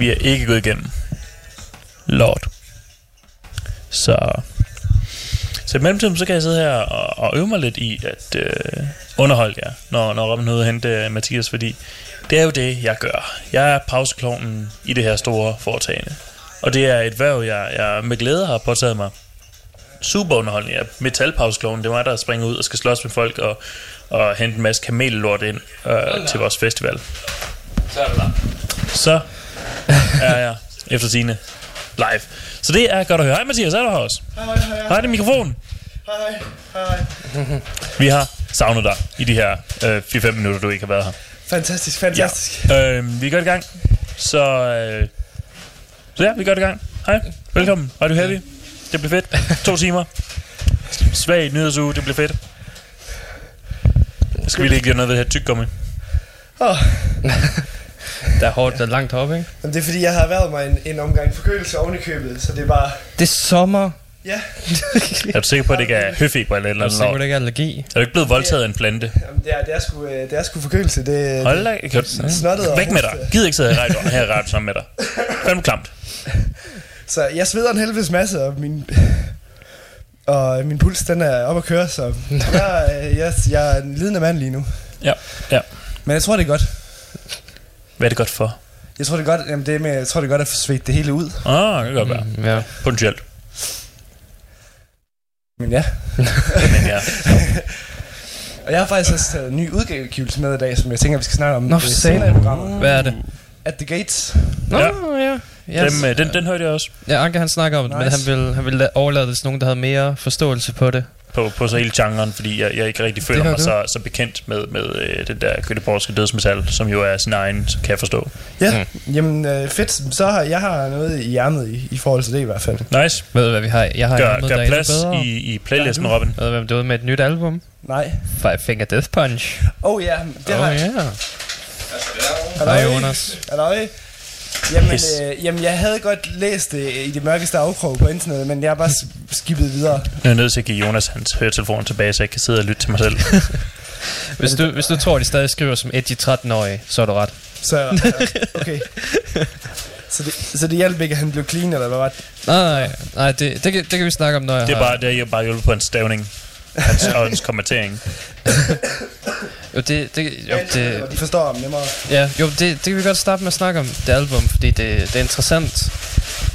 Vi er ikke gået igennem. Lord. Så... Så i mellemtiden, så kan jeg sidde her og, og øve mig lidt i at øh, underholde jer, når, når Robin Hood hente Mathias, fordi det er jo det, jeg gør. Jeg er pauseklonen i det her store foretagende. Og det er et værv, jeg, jeg med glæde har påtaget mig. Super underholdning. Jeg er metalpauseklonen. Det er mig, der springer ud og skal slås med folk og, og hente en masse kamellort ind øh, til vores festival. Så er det der. Så er jeg efter sine live. Så det er godt at høre. Hej Mathias, er du her også? Hej, hej, hej. Hej, det er mikrofonen. Hej, hej. Vi har savnet dig i de her øh, 4-5 minutter, du ikke har været her. Fantastisk, fantastisk. Ja. Øh, vi er godt i gang. Så, øh, så ja, vi er godt i gang. Hej, velkommen. Var du heavy? Det bliver fedt. To timer. Svag nyhedsuge, det bliver fedt. Skal vi lige gøre noget ved det her tyggegummi? Oh. Der er hårdt, der er langt op, ikke? Jamen, det er fordi, jeg har været mig en, en omgang forkølelse oven i købet, så det er bare... Det er sommer. Ja, Er du sikker på, at det ikke er høfeber eller et eller Jeg er andet? sikker på, lort? det ikke er allergi. Er du ikke blevet voldtaget af en plante? jamen, det, er, det, er sgu, øh, det er sgu forkølelse. Det, Hold da, kan du... snottet og Væk med dig. Gider ikke sidde her i her radioen sammen med dig. Fandme klamt. Så jeg sveder en helvedes masse, og min, og min puls, den er op at køre, så jeg, øh, jeg, jeg er en lidende mand lige nu. Ja, ja. Men jeg tror, det er godt. Hvad er det godt for? Jeg tror, det er godt, jamen, det er med, jeg tror, det er godt at få svedt det hele ud. Ah, det kan godt være. Mm, Ja. Potentielt. Men ja. Men ja. Og jeg har faktisk også taget en ny udgivelse med i dag, som jeg tænker, vi skal snakke om Nå, øh, for senere i programmet. Hvad er det? At the Gates. Nå, Ja. ja. ja. Dem, øh, den, den hørte jeg også Ja, Anke han snakker om det, men Nice. han vil, han vil la- overlade det til nogen, der havde mere forståelse på det. På, på så hele genren, fordi jeg, jeg ikke rigtig føler har mig du. så, så bekendt med, med øh, den der Göteborgske dødsmetal, som jo er sin egen, så kan jeg forstå. Ja, mm. jamen øh, fedt. Så har jeg har noget i hjernet i, i forhold til det i hvert fald. Nice. Ved du, hvad vi har? Jeg har Gør, noget, gør er plads bedre. i, i playlisten, Ja, du. Robin. Ved du, hvem det er ude med et nyt album? Nej. Five Finger Death Punch. Oh ja, det har oh, jeg. ja. Halløj. Hej, Jonas. Halløj. Jamen, Pis. øh, jamen, jeg havde godt læst det i det mørkeste afkrog på internettet, men jeg har bare s- skippet videre. Jeg er nødt til at give Jonas hans høretelefon tilbage, så jeg kan sidde og lytte til mig selv. Hvis du, hvis du tror, de stadig skriver som edgy 13-årige, så er du ret. Så, ja, okay. Så det, så det hjalp ikke, at han blev clean, eller hvad var det? Nej, nej, nej det, det, kan, det kan vi snakke om, når jeg Det er har... bare, det er bare hjulpet på en stavning. Hans, og hans kommentering. Jo, det, det, jo, det, De forstår ham nemmere. Ja, jo, det, det kan vi godt starte med at snakke om, det album, fordi det, det er interessant.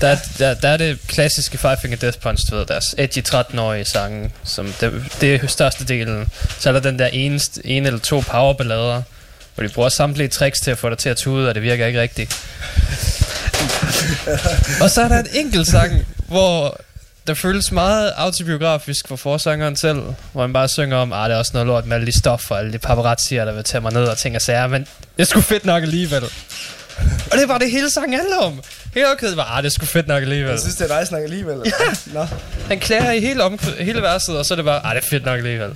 Der, er- der, der er det klassiske Five Finger Death Punch, du ved, deres edgy 13-årige sange, som det, det er største delen. Så er der den der eneste, en eller to powerballader, hvor de bruger samtlige tricks til at få dig til at tude, og det virker ikke rigtigt. og så er der en enkelt sang, hvor der føles meget autobiografisk for forsangeren selv, hvor han bare synger om, ah, det er også noget lort med alle de stoffer, og alle de paparazzier, der vil tage mig ned og ting og sager, men det er sgu fedt nok alligevel. Og det er bare det hele sangen handler om. Hele orkædet var, ah, det er sgu fedt nok alligevel. Jeg synes, det er dig snak alligevel. Ja. Nå. Han klager i hele, om, hele verset, og så er det bare, ah, det er fedt nok alligevel.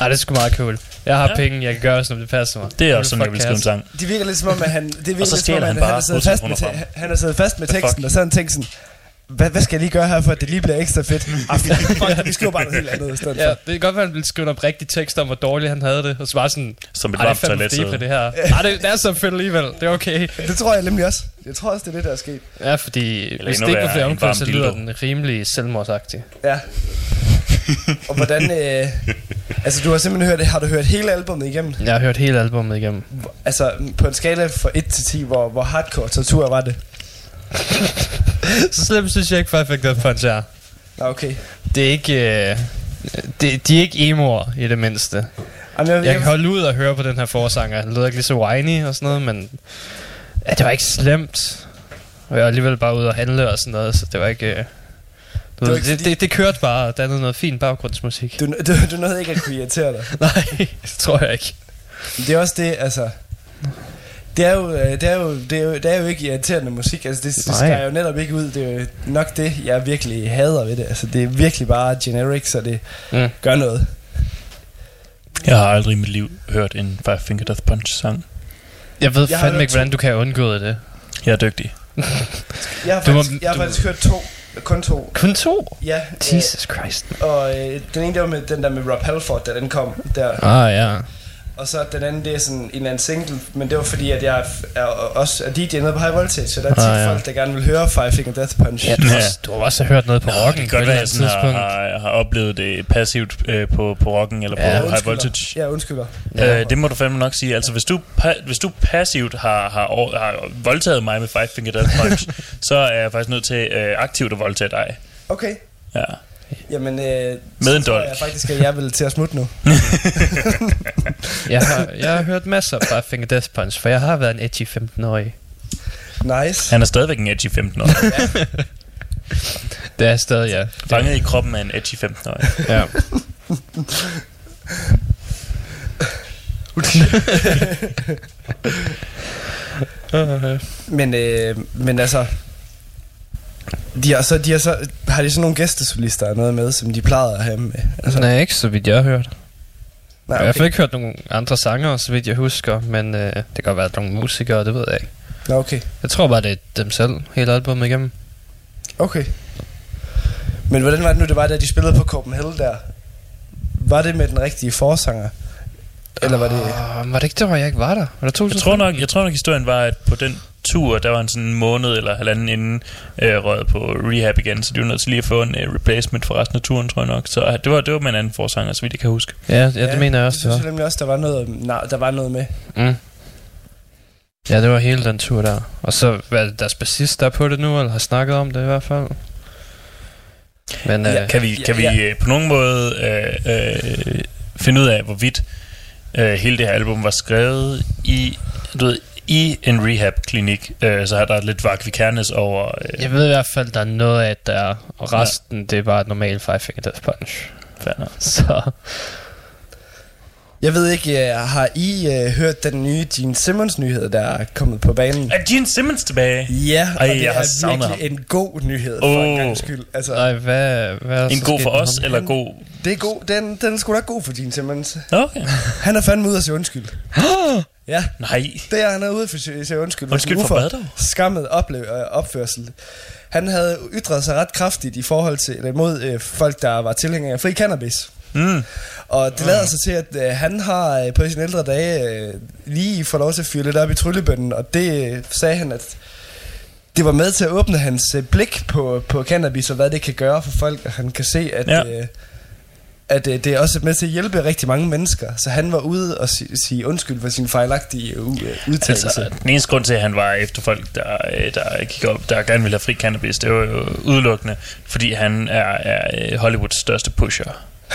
Ah, det er sgu meget cool. Jeg har Ja. penge, jeg kan gøre, som det passer mig. Det er også sådan, jeg vil skrive en sang. Det virker lidt som om, at han, det virker Og så lidt som om, han han, bare har siddet fast med, 1000 kroner te- han har siddet fast med teksten, og så har han tænkt sådan, hvad, hvad skal jeg lige gøre her, for at det lige bliver ekstra fedt? Ah, fuck, vi skriver bare noget helt andet i stedet Ja, for. det kan godt være, at han ville skrive op rigtig tekst om, hvor dårligt han havde det. Og så bare sådan, Som et "Ej, det er det her. Ej, det, det er så fedt alligevel. Det er okay. Det tror jeg nemlig også. Jeg tror også, det er det, der er sket. Ja, fordi Eller hvis det ikke var flere en varm så lyder den rimelig selvmordsagtig. Ja. Og hvordan... Øh, altså, du har simpelthen hørt... Har du hørt hele albummet igennem? Jeg har hørt hele albumet igennem. Altså, på en skala fra 1 til 10, hvor, hvor hardcore tortur var det? så slemt synes jeg ikke, Finger Death Punch er. Okay. Det er ikke... Øh, det, de er ikke emoer i det mindste. Jamen, jeg, Jeg kan holde ud og høre på den her forsanger. Han lyder ikke lige så whiny og sådan noget, men... Ja, det var ikke slemt. Og jeg var alligevel bare ude og handle og sådan noget, så det var ikke... Øh, du det, fordi- det, det, kørte bare, og dannede noget fin baggrundsmusik. du, du, du nåede ikke at kunne irritere dig. Nej, det tror jeg ikke. Det er også det, altså... Det er, jo, øh, det, er jo, det, er jo, det er jo ikke irriterende musik, altså det, det skal jo netop ikke ud, det er jo nok det, jeg virkelig hader ved det, altså det er virkelig bare generic, så det Mm. gør noget. Jeg har aldrig i mit liv hørt en Five Finger Death Punch sang. Jeg ved Jeg fandme ikke, hvordan du kan undgå det. Jeg er dygtig. Jeg har Du må- faktisk, jeg har du- faktisk hørt to, kun to, Kun to? ja, Jesus Christ. øh, og øh, den ene der var med den der med Rob Halford, da den kom der, Ah, ja. Og så den anden, det er sådan en eller anden single, men det var fordi, at jeg er, er også er DJ nede på High Voltage, så der er tit Ah, ja. folk, der gerne vil høre Five Finger Death Punch. Ja, du, har Ja. også, du har også hørt noget på Nå, rocken det på kan et godt eller være, tidspunkt. har, har, har oplevet det passivt øh, på, på rocken eller på Ja, high undskylder. voltage. Ja, undskylder. Ja. Øh, det må du fandme nok sige. Altså, hvis du, pa- hvis du passivt har, har, har, har voldtaget mig med Five Finger Death Punch, så er jeg faktisk nødt til øh, aktivt at voldtage dig. Okay. Ja. Jamen, øh, Med en dolk. jeg faktisk, at jeg vil til at smutte nu. Jeg har, jeg har hørt masser af Five Finger Death Punch, for jeg har været en edgy 15-årig. Nice. Han er stadigvæk en edgy 15-årig. Det er stadig, ja. Fanget i kroppen af en edgy 15-årig. ja. Men, øh, men altså... De har, så, de har, så, har de sådan nogle gæstesolister og noget med, som de plejede at have med? Altså, nej, ikke så vidt jeg har hørt. nej, Okay. Jeg har ikke hørt nogen andre sanger, så vidt jeg husker, men øh, det kan godt være nogle musikere, det ved jeg ikke. Nå, okay. Jeg tror bare, det er dem selv, hele albumet igennem. Okay. Men hvordan var det nu, det var, da de spillede på Copenhagen der? Var det med den rigtige forsanger? Eller var det... Uh, var det ikke det, hvor jeg ikke var der? Var det 2000? Jeg tror nok, jeg tror nok historien var, at på den tur, der var han sådan en måned eller halvanden inden øh, røget på rehab igen, så de var nødt til lige at få en øh, replacement for resten af turen, tror jeg nok. Så øh, det var, det var med en anden forsanger, så vidt jeg kan huske. Ja, ja, det mener jeg også, Jeg det var. nemlig også, der var noget, nej, der var noget med. Mm. Ja, det var hele den tur der. Og så hvad er det deres bassist, der er på det nu, eller har snakket om det i hvert fald. Men Ja, øh, Kan vi, kan vi Ja, øh, på nogen måde øh, øh, finde ud af, hvorvidt øh, hele det her album var skrevet i, du ved, i en rehab-klinik, øh, så har der lidt Vak Vikernes over... Øh, jeg ved i hvert fald, der er noget af det der, og resten, ja. det er bare et normalt Five Finger Death Punch. fair Så Jeg ved ikke, uh, har I uh, hørt den nye Gene Simmons nyhed, der er kommet på banen? Er Gene Simmons tilbage? Ja, og Ej, det jeg har er virkelig en god nyhed for Åh. en gang skyld. Altså, nej, hvad, hvad er En god for os, ham? eller god... det er god. Den, den er sgu da god for Gene Simmons. Okay. Han er fandme ude at sige undskyld. Ja, Nej. det er han er ude for at sige sige undskyld. Undskyld for hvad? Skammet oplev, øh, opførsel. Han havde ytret sig ret kraftigt i forhold til, eller imod øh, folk, der var tilhængere af fri cannabis. Mm. Og det lader sig til, at øh, han har øh, på sine ældre dage øh, lige fået lov til at fyre lidt op i tryllebønnen, og det øh, sagde han, at det var med til at åbne hans øh, blik på, på cannabis, og hvad det kan gøre for folk, og han kan se, at, ja. øh, at øh, det er også med til at hjælpe rigtig mange mennesker. Så han var ude og si- sige undskyld for sin fejlagtige øh, u- øh, udtalelse. Altså, den eneste grund til, at han var efter folk, der, øh, der gik op, der gerne ville have fri cannabis, det var jo udelukkende, fordi han er, er Hollywoods største pusher.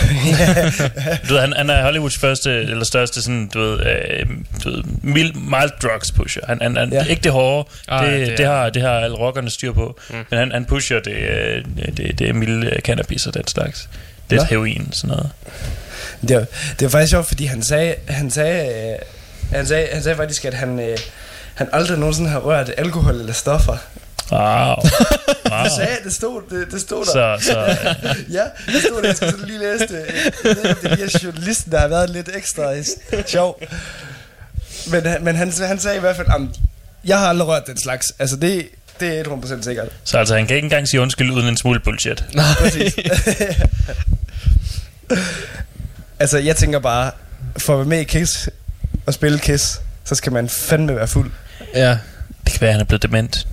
du ved, han, han er Hollywoods første, eller største sådan, du ved, øh, du ved mild, mild drugs pusher. Han, han, han Ja. Ikke det hårde, Ej, det, det det, det, har, det har alle rockerne styr på, Mm. men han, han pusher det, det, det er mild cannabis og den slags. Det er Nå. heroin, sådan noget. Det var, det var faktisk sjovt, fordi han sagde, han sagde, øh, han sagde, han sagde faktisk, at han, øh, han aldrig nogensinde har rørt alkohol eller stoffer. Wow. wow. Det sagde det stod, det, det stod der. Så, så øh, Ja, det stod der, jeg skulle sådan lige læse det. Jeg ved ikke, om det er journalisten, der har været lidt ekstra sjov. Men, men han, han sagde i hvert fald, at jeg har aldrig rørt den slags. Altså det, det er 100% sikkert. Så altså, han kan ikke engang sige undskyld uden en smule bullshit. Præcis. altså jeg tænker bare, for at være med i Kiss og spille Kiss, så skal man fandme være fuld. Ja. Det kan være, at han er blevet dement.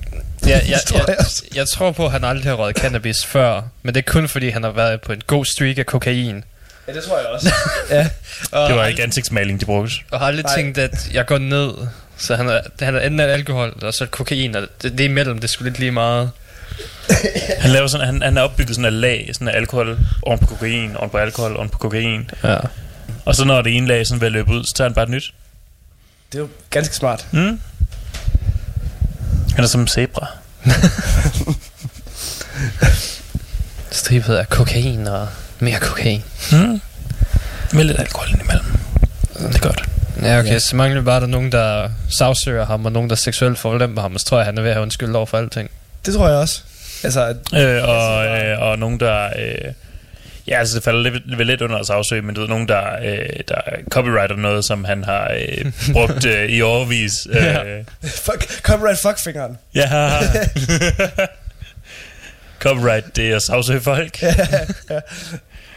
Ja, jeg, tror jeg, jeg også. jeg tror på, at han aldrig har røget cannabis før, men det er kun fordi, han har været på en god streak af kokain. Ja, det tror jeg også. ja. Og, Det var ikke ansigtsmaling, de brugte. og har aldrig Nej. tænkt, at jeg går ned, så han er, han er enten af alkohol, og så kokain, og det, det er imellem, det er sgu lidt lige meget. Han laver sådan, han, han er opbygget sådan en lag, sådan af alkohol oven på kokain, oven på alkohol, oven på kokain. Ja. Og så når det ene lag sådan vil løbe ud, så tager han bare et nyt. Det er jo ganske smart. Mm. Han er som en zebra. Stribet af kokain og mere kokain. Mm. Med lidt alkohol indimellem. Det er godt. Ja, okay, Ja. så mangler bare der nogen, der sagsøger ham, og nogen, der seksuelt forulemper ham, og så tror jeg, han er ved at have undskyld over for alting. Det tror jeg også. Altså, Øh, og, øh, og nogen, der... Øh, ja, altså det falder lidt, lidt under os afsøg, men du ved, nogen, der, øh, der copyrighter noget, som han har øh, brugt øh, i overvis. Øh, Ja. fuck, copyright fuckfingeren. ja. Copyright, det er at sagsøge folk. ja.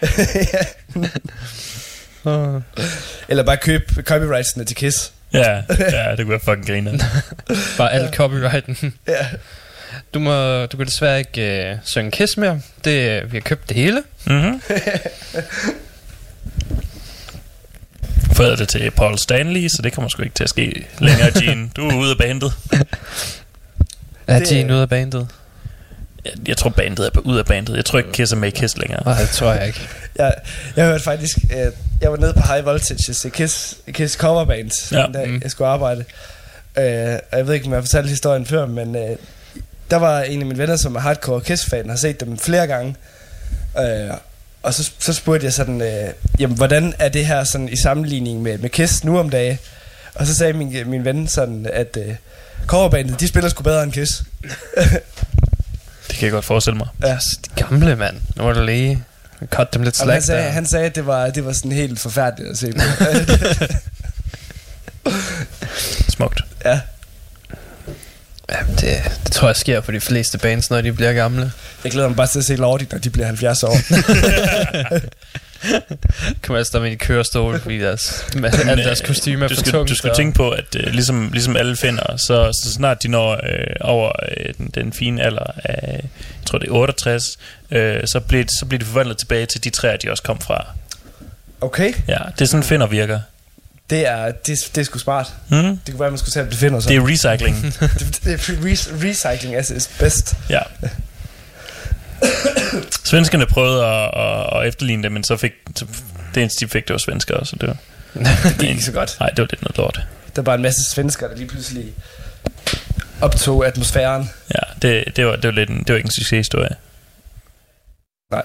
Uh, Eller bare købe copyrightsene til Kiss. Ja, ja, det kunne være fucking griner. bare alt copyrighten. Ja. Du, må, du kan desværre ikke uh, synge Kiss mere. Det, vi har købt det hele. Mhm. Fået det til Paul Stanley, så det kommer sgu ikke til at ske længere, Gene. Du er ude af bandet. Er Det- Gene ude af bandet? Jeg, tror, bandet er ude af bandet. Jeg tror ikke, Kiss er med i Kiss længere. Nej, det tror jeg ikke. Jeg, jeg hørte faktisk, øh, jeg var nede på High Voltage til Kiss, Kiss coverband, ja. da Mm. jeg skulle arbejde. Øh, og jeg ved ikke, om jeg har fortalt historien før, men øh, der var en af mine venner, som er hardcore Kiss-fan, har set dem flere gange. Øh, og så, så spurgte jeg sådan, øh, jamen, hvordan er det her sådan i sammenligning med, med Kiss nu om dagen? Og så sagde min, min ven sådan, at øh, coverbandet, de spiller sgu bedre end Kiss. Kan jeg godt forestille mig. Ja. De gamle, mand. Nu må du lige cut dem lidt Og han slack sagde, der. han sagde, at det var, det var sådan helt forfærdeligt at se på. Smukt. ja. Ja, det, det tror jeg sker for de fleste bands, når de bliver gamle. Jeg glæder mig bare til at se Lordi, når de bliver 70 år. Kommer jeg stå med i kørestol, fordi deres, alle deres kostymer er du for skal, tungt. du skal og- tænke på, at øh, ligesom, ligesom alle finder, så, så snart de når øh, over øh, den, den fine alder af, jeg tror det er 68, øh, så, bliver, så bliver de forvandlet tilbage til de træer, de også kom fra. Okay, Ja, det er sådan, finder virker. det er, det, det er sgu smart. Mm? Det kunne være, at man skulle tage, at det finder sig. Det er recycling. det, det er re- recycling as is best. Ja. Svenskerne prøvede at, at, at efterligne det, men så fik så det eneste, de fik, det var svenskere, så det var... Det gik ikke så godt. Nej, det var lidt noget lort. Der var en masse svensker, der lige pludselig optog atmosfæren. Ja, det, det, var, det var lidt en, det var ikke en succeshistorie. Nej.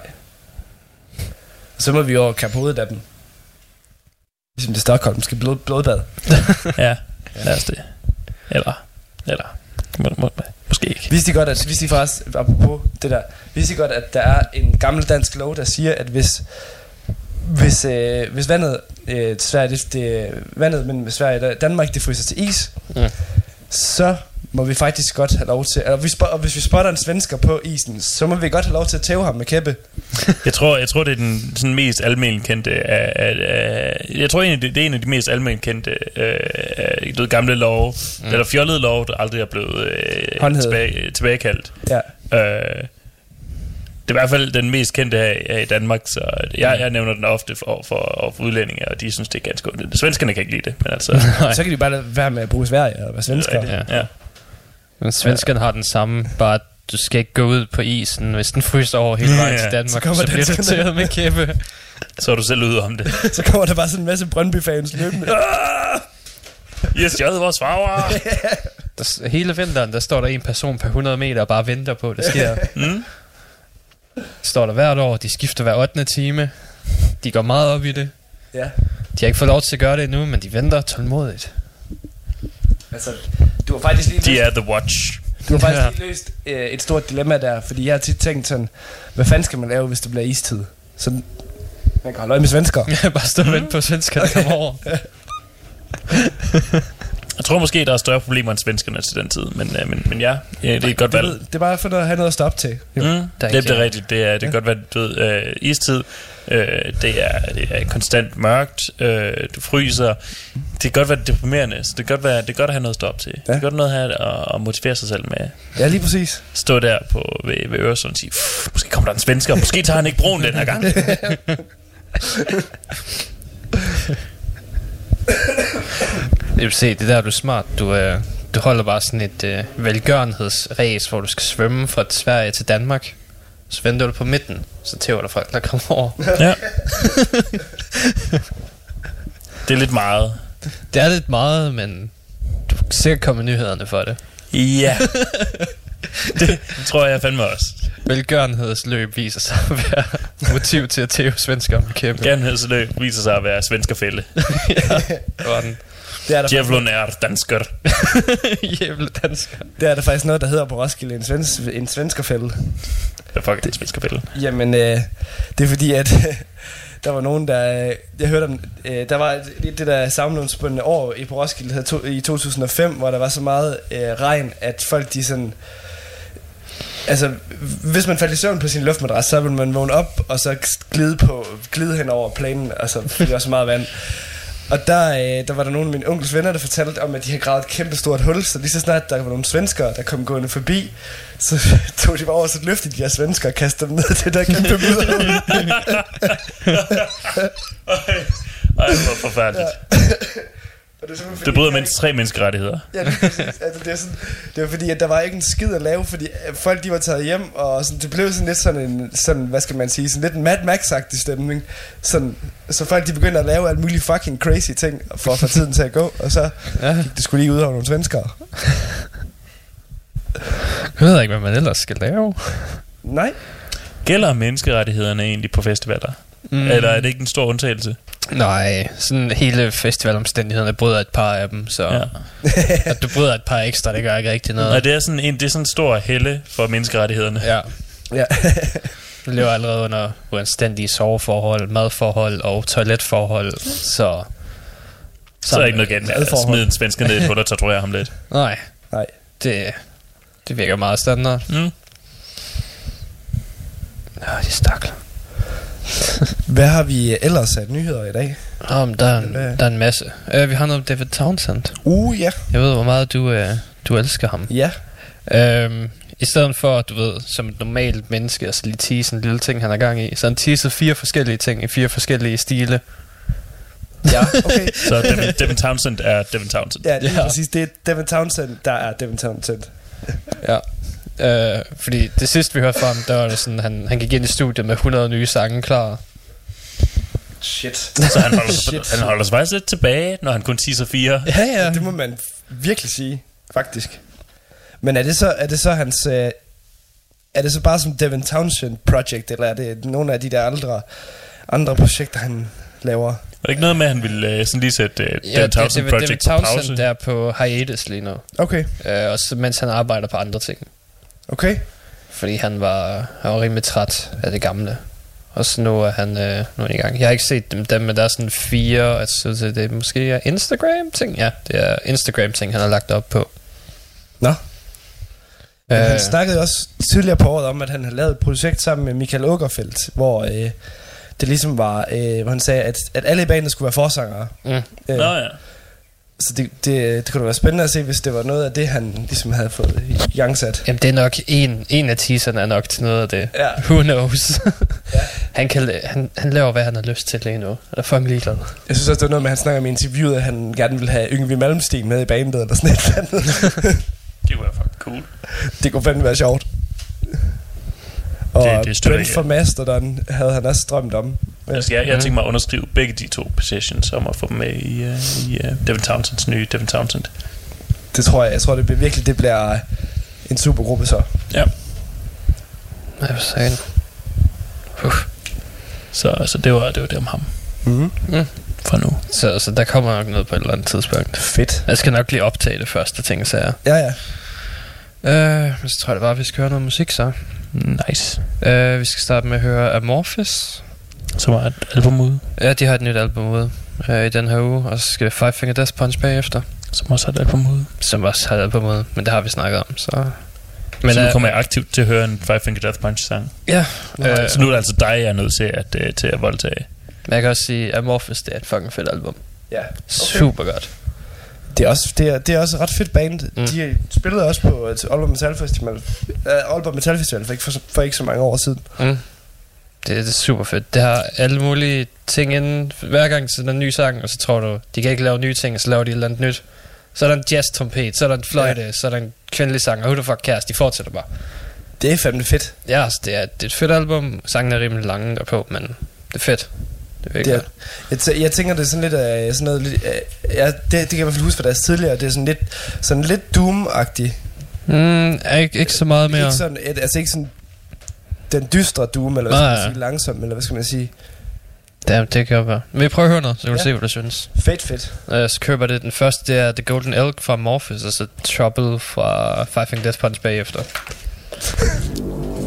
Så må vi jo kappe hovedet af dem. Ligesom det Stockholmske blod, blodbad. Ja, lad os det. Eller, eller, må, må, måske ikke. Vidste I godt, at, vidste I faktisk, apropos det der, vidste I godt, at der er en gammel dansk lov, der siger, at hvis, hvis, øh, hvis vandet, øh, Sverige, det, det, vandet mellem Sverige og Danmark, det fryser til is, Ja. Så må vi faktisk godt have lov til, eller hvis, og hvis vi spotter en svensker på isen, så må vi godt have lov til at tæve ham med kæppe. Jeg tror, jeg tror det er den sådan mest almindeligt kendte af, af, af, jeg tror egentlig, det, det er en af de mest almindeligt kendte øh, af, du ved, gamle love, mm. eller fjollede love, der aldrig er blevet øh, tilbage, tilbagekaldt. Ja. Øh, det er i hvert fald den mest kendte her, her i Danmark, så jeg, jeg nævner den ofte for, for, for udlændinge, og de synes, det er ganske ondt. Svenskerne kan ikke lide det, men altså... Så kan de bare være med at bruge Sverige og være svensker. er rigtigt. ja. Men svenskerne har den samme, bare at du skal ikke gå ud på isen, hvis den fryser over hele vejen Ja, til så Danmark, kommer så, så bliver du med kæppe. Så er du selv ude om det. Så kommer der bare sådan en masse Brøndby-fans løbende. I har stjålet vores farver! Der, hele vinteren, der står der en person per 100 meter og bare venter på, at det sker. Mm? Står der hvert år, de skifter hver 8. time. De går meget op i det. ja. De har ikke fået lov til at gøre det endnu, men de venter tålmodigt. Altså, du har faktisk lige De løst, er The Watch. du har faktisk Ja. lige løst øh, et stort dilemma der, fordi jeg har tit tænkt sådan, hvad fanden skal man lave, hvis det bliver istid? Så man kan holde øje med svensker. bare stå og vente på, at svenskerne kommer over. Jeg tror måske, der er større problemer end svenskerne til den tid, men, øh, men, men ja, ja, det er et godt Det, valg. ved- det er bare for at have noget at stoppe til. Jo. Mm, er det, ikke det er det. rigtigt. Det er, det kan godt være, du ved, øh, istid. Øh, det, er, det er konstant mørkt. Øh, du fryser. Det kan godt være deprimerende. Så det kan godt, være, det er godt at have noget at stå op til. Ja. Det er godt noget at have at, at motivere sig selv med. Ja, lige præcis. Stå der på, ved, ved Øresund og sige, "Pff, måske kommer der en svensker. Måske tager han ikke broen den her gang. Jeg vil se, det der du er smart. Du, øh, du holder bare sådan et øh, velgørenhedsræs, hvor du skal svømme fra Sverige til Danmark. Så venter du på midten, så tæver der folk, der kommer over. ja. Det er lidt meget. Det er lidt meget, men du kan sikkert komme nyhederne for det. Ja. det tror jeg fandme også. Velgørenhedsløb viser sig at være motiv til at tæve svensker med kæmpe. Gerne viser sig at være svenskerfælde. Sådan. Det er der, Djævlen er dansker. Jævle dansker. det er der faktisk noget, der hedder på Roskilde, en, svens, en svenskerfælde. Hvad fuck er en svenskerfælde? Jamen, øh, det er fordi, at der var nogen, der... Øh, jeg hørte om... Øh, der var det, det der samlundsbundne år i på Roskilde i 2005, hvor der var så meget øh, regn, at folk de sådan... Altså, hvis man faldt i søvn på sin luftmadras, så ville man vågne op, og så glide, på, glide hen over planen, altså, fordi der var så meget vand. Og der, øh, der var der nogle af mine onkels venner, der fortalte om, at de havde gravet et kæmpe stort hul, så lige så snart der var nogle svenskere, der kom gående forbi, så tog de bare over, så løftede de her svenskere og kastede dem ned til det der kæmpe mudderhul. Ej, hvor forfærdeligt. Og det, er simpelthen Det bryder de mindst tre menneskerettigheder. Ja, præcis. altså, det, er sådan, det var fordi, at der var ikke en skid at lave, fordi øh, folk de var taget hjem, og sådan, det blev sådan lidt sådan en, sådan, hvad skal man sige, sådan lidt en Mad Max-agtig stemning. Sådan, så folk de begyndte at lave alle mulige fucking crazy ting, for at få tiden til at gå, og så Ja. det skulle lige ud over nogle svenskere. Jeg ved ikke, hvad man ellers skal lave. Nej. Gælder menneskerettighederne egentlig på festivaler? Mm. Eller er det ikke en stor undtagelse? Nej, sådan hele festivalomstændighederne bryder et par af dem, så Ja. at du bryder et par ekstra, det gør ikke rigtig noget. Nej, det er sådan en, det er sådan en stor helle for menneskerettighederne. Ja, Ja. du lever allerede under uanstændige soveforhold, madforhold og toiletforhold, så... Så er der ikke noget galt med at smide en svensker ned i et hul og torturere ham lidt. Nej, Nej. det, det virker meget standard. Mm. Ja, de stakler. Hvad har vi ellers af nyheder i dag? Um, der, er en, Hvad? der er en masse. Uh, vi har noget om David Townsend. Uh, ja. Jeg ved, hvor meget du, uh, du elsker ham. Ja. Øhm, I stedet for, du ved, som et normalt menneske, altså lige tease en lille ting, han er gang i, så han teaset fire forskellige ting i fire forskellige stile. Ja, okay. Så Devin, Devin Townsend er Devin Townsend. Ja, det er Ja. præcis. Det er Devin Townsend, der er Devin Townsend. Ja. Øh, fordi det sidste, vi hørte fra ham, der var det sådan, han, han gik ind i studiet med 100 nye sange klar. Shit. Så han holder, Shit. han holder sig faktisk lidt tilbage, når han kun teaser fire. Ja, ja. Det må man virkelig sige, faktisk. Men er det så, er det så hans... Øh, er det så bare som Devin Townsend Project, eller er det nogle af de der andre, andre projekter, han laver? Var det ikke noget med, at han ville uh, sådan lige sætte uh, Ja, Devin Townsend David, David Project på Townsend pause? der er på hiatus lige nu. Okay, Øh, også mens han arbejder på andre ting. Okay. Fordi han var, han var rimelig træt af det gamle. Og så nu er han, øh, nu er han i gang. Jeg har ikke set dem, dem men der er sådan fire, altså så det måske er Instagram-ting. Ja, det er Instagram-ting, han har lagt op på. Nå. Men Øh, han snakkede også tidligere på året om, at han havde lavet et projekt sammen med Michael Åkerfeldt, hvor øh, det ligesom var, øh, hvor han sagde, at, at alle i banen skulle være forsangere. mm. Øh, Nå ja. Så det, det, det kunne da være spændende at se, hvis det var noget af det, han ligesom havde fået igangsat. Jamen, det er nok en, en af teaserne er nok til noget af det. Ja. Who knows? Ja. han, kan, han, han laver, hvad han har lyst til lige nu. Han er fucking ligeglad. Jeg synes også, det var noget med, at han snakker om i interviewet, at han gerne ville have Yngwie Malmsteen med i bandet, eller sådan et eller andet. Det var fucking cool. det kunne fandme være sjovt. Og Det- det Brent for Mastodon havde han også drømt om. Altså, jeg, jeg tænker mig at underskrive begge de to positions om at få dem med i, uh, i uh, Devin Townsends nye Devin Townsend. Det tror jeg. Jeg tror, det bliver virkelig det bliver en supergruppe så. Ja. Jeg vil sige. Uh. Så, så det, var, det var det om ham Mm. Mm. for nu. Så, så der kommer nok noget på et eller andet tidspunkt. Fedt. Jeg skal nok lige optage det første ting, så jeg. Ja, ja. Øh, men så tror jeg det bare, at vi skal høre noget musik så. Nice. Øh, vi skal starte med at høre Amorphis. Så var et album ude, Ja, de har et nyt album ude øh, i den her uge, og så skal Five Finger Death Punch bagefter, som også har et album ude. som også har et album ude, men det har vi snakket om, så... Men så nu øh, kommer jeg aktivt til at høre en Five Finger Death Punch sang. Ja, Øh, øh, så nu er det altså dig, jeg er nødt til at, uh, til at voldtage. men jeg kan også sige, at Amorphis, det er et fucking fedt album. ja. Super godt. Det er også, det er, det er også et ret fedt band. Mm. De spillede også på et Aalborg Metal Festival, uh, Aalborg Metal Festival for ikke, for, for ikke så mange år siden. Mm. Det, det er super fedt. Det har alle mulige ting inden. Hver gang så der en ny sang, og så tror du, de kan ikke lave nye ting, og så laver de et eller andet nyt. Så er der en jazz-trompet, så er der en fløjte, ja. så er der en kvindelig sang, og who the fuck cares, de fortsætter bare. Det er fandme fedt. Ja, altså, det, er, det er et fedt album. Sangen er rimelig lange derpå, men det er fedt. Det er Det er, jeg, tæ- jeg tænker, det er sådan lidt, uh, sådan noget, lidt, uh, ja, det, det kan jeg i hvert fald huske fra deres tidligere, det er sådan lidt, sådan lidt Doom-agtigt. Mm, ikke, ikke så meget mere. Ikke sådan, et, altså ikke sådan den dystre Doom, eller hvad skal man ja. sige, langsom, eller hvad skal man sige. Det, det kan være. Men vi prøver at høre noget, så kan du Ja. se, hvad du synes. Fedt, fedt. Uh, så køber det. Den første, det er The Golden Elk fra Morpheus, og så Trouble fra Five Finger Death Punch bagefter.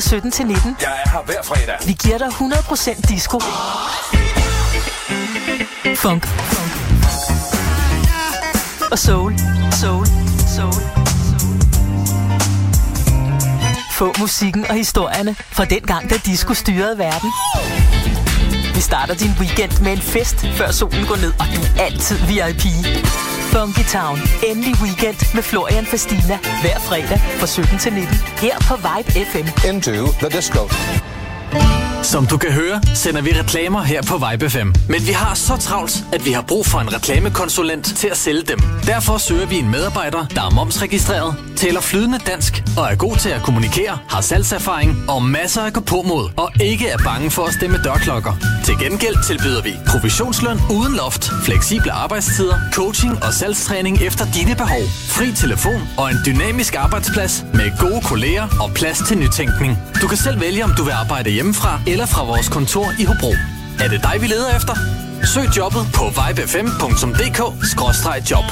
fra 17 til 19. Jeg er her hver fredag. Vi giver dig 100% disco. Funk. Og soul. Soul. Soul. Få musikken og historierne fra den gang, da disco styrede verden. Vi starter din weekend med en fest, før solen går ned, og du er altid VIP. Funky Town. Endelig weekend med Florian Fastina. Hver fredag fra 17 til 19. Her på Vibe FM. into the disco. Som du kan høre, sender vi reklamer her på Vibe 5. Men vi har så travlt, at vi har brug for en reklamekonsulent til at sælge dem. Derfor søger vi en medarbejder, der er momsregistreret, taler flydende dansk og er god til at kommunikere, har salgserfaring og masser af gå på mod og ikke er bange for at stemme dørklokker. Til gengæld tilbyder vi provisionsløn uden loft, fleksible arbejdstider, coaching og salgstræning efter dine behov, fri telefon og en dynamisk arbejdsplads med gode kolleger og plads til nytænkning. Du kan selv vælge, om du vil arbejde hjemmefra eller fra vores kontor i Hobro. Er det dig, vi leder efter? Søg jobbet på vibe5.dk-job.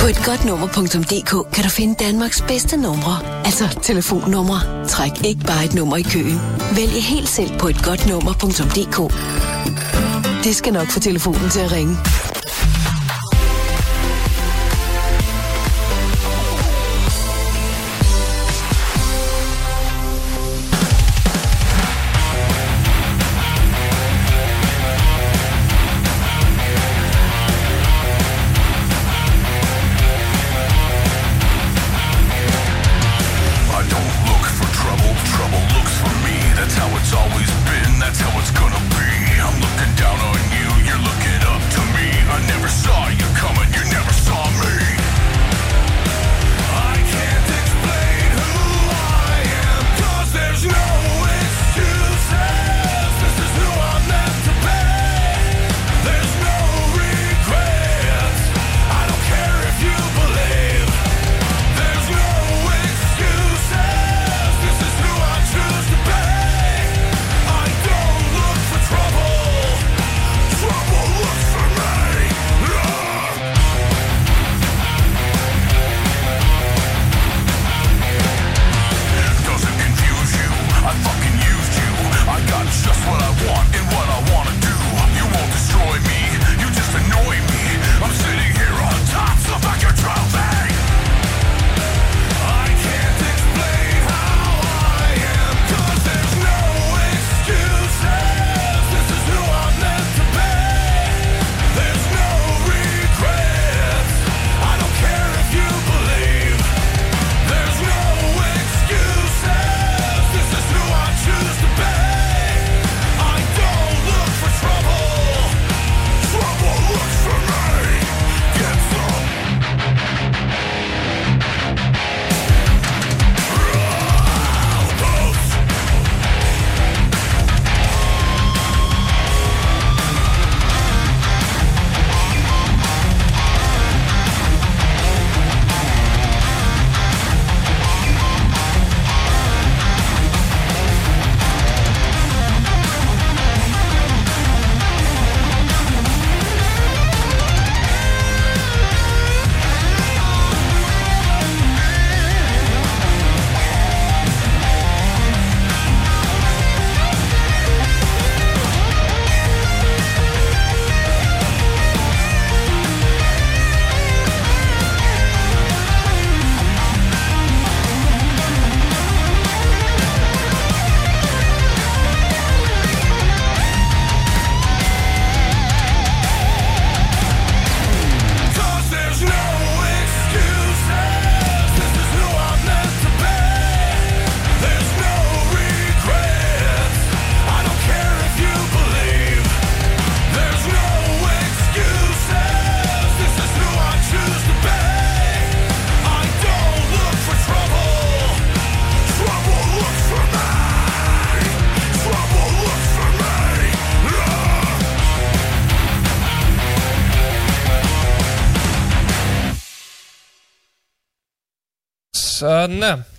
På et godt nummer.dk kan du finde Danmarks bedste numre. Altså telefonnumre. Træk ikke bare et nummer i køen. Vælg helt selv på et godt nummer.dk. Det skal nok få telefonen til at ringe.